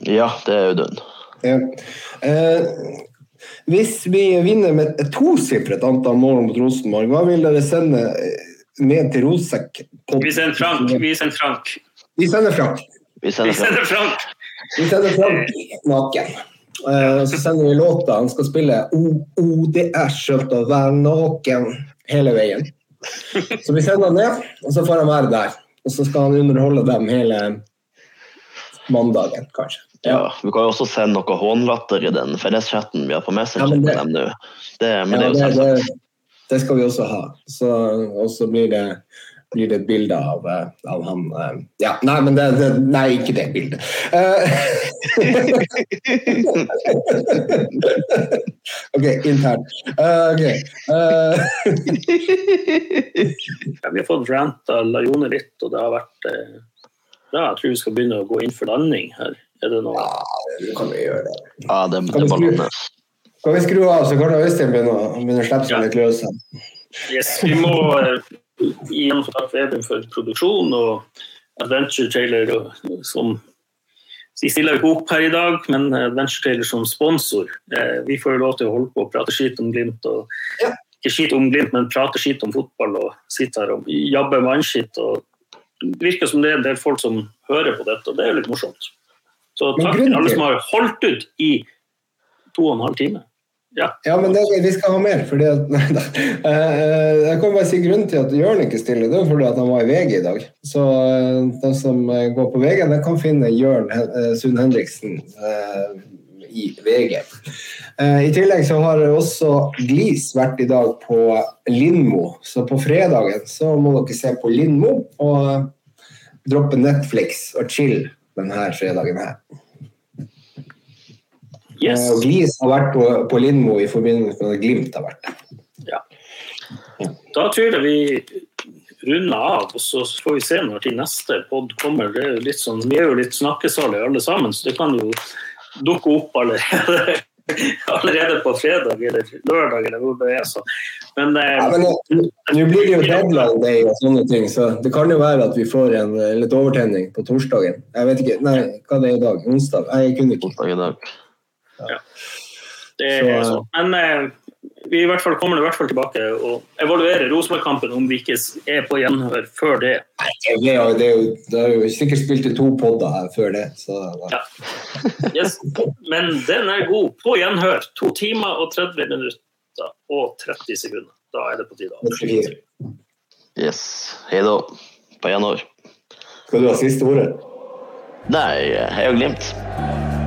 Speaker 2: Ja, det er Audun. Ja.
Speaker 3: Eh, hvis vi vinner med et tosifret antall mål mot Rosenborg, hva vil dere sende ned til Rosek?
Speaker 1: Vi sender Frank. Vi sender Frank.
Speaker 3: Vi sender Frank.
Speaker 2: Vi sender
Speaker 1: Frank.
Speaker 3: Vi sender Frank naken. Uh, så sender vi låta. Han skal spille det er skjønt å være naken hele veien. Så vi sender han ned, og så får han være der. Og så skal han underholde dem hele mandagen, kanskje.
Speaker 2: Ja, Vi kan jo også sende noe hånlatter i den felleschatten vi har på Messenger. Ja, det, dem
Speaker 3: Det, men ja, det, det, det, skal vi også ha. Så, og så blir det, blir det et bilde av, eh, av, han eh, Ja, nei, men det, Nei, ikke det bildet. Uh, OK, internt. Uh, OK. Uh,
Speaker 1: ja, vi har fått ranta Lajone litt, og det har vært ja, Jeg tror vi skal begynne å gå inn for landing her. Er det noe
Speaker 3: Ja, det kan vi gjøre.
Speaker 2: Det. Ja, det, det kan, vi skru,
Speaker 3: kan vi skru av, så kan Øystein begynne å slippe seg litt løs?
Speaker 1: Yes, vi må uh, igjen få takke Edvin for produksjon og Adventure Trailer som de stiller ikke opp her i dag, men Adventure Trailer som sponsor. Eh, vi får jo lov til å holde på og prate skit om Glimt. og ja. Ikke skit om Glimt, men prate skit om fotball og sitte her og jabbe mannskitt. Det virker som det er en del folk som hører på dette, og det er jo litt morsomt. Så takk til alle som har holdt ut i to og en halv time. Ja,
Speaker 3: ja men det, vi skal ha mer. fordi at, nei, eh, Jeg kan bare si Grunnen til at Jørn ikke stiller, det er fordi at han var i VG i dag. Så eh, den som eh, går på VG, de kan finne Jørn Sund Henriksen i VG. I tillegg så har også Glis vært i dag på Lindmo. Så på fredagen så må dere se på Lindmo og droppe Netflix og chill denne fredagen her. Yes. Og Glis har vært på, på Lindmo i forbindelse med at Glimt har vært der.
Speaker 1: Ja. Da tror jeg vi runder av, og så får vi se når til neste pod kommer. Er sånn, vi er jo litt snakkesalige alle sammen, så det kan jo dukke opp allerede allerede på fredag eller lørdag eller hvor det er. Så. Men, eh,
Speaker 3: ja, men nå blir det jo deadline day og sånne ting, så det kan jo være at vi får en eh, litt overtenning på torsdagen. Jeg vet ikke, nei, hva det er i dag? Onsdag? Jeg kunne ikke.
Speaker 2: Onsdag i dag.
Speaker 1: Ja. Det er så, sånn. Men eh, vi i hvert fall kommer i hvert fall tilbake og evaluerer Rosenborg-kampen om vi ikke er på gjenhør før det.
Speaker 3: Det er jo, det er jo, det er jo sikkert spilt i to podder her før det. Så,
Speaker 1: ja. yes. Men den er god. På gjenhør. To timer og 30 minutter og 30 sekunder. Da er det på tide.
Speaker 2: Yes. Hei da. På gjenhør.
Speaker 3: Skal du ha siste ordet?
Speaker 2: Nei, jeg har glemt.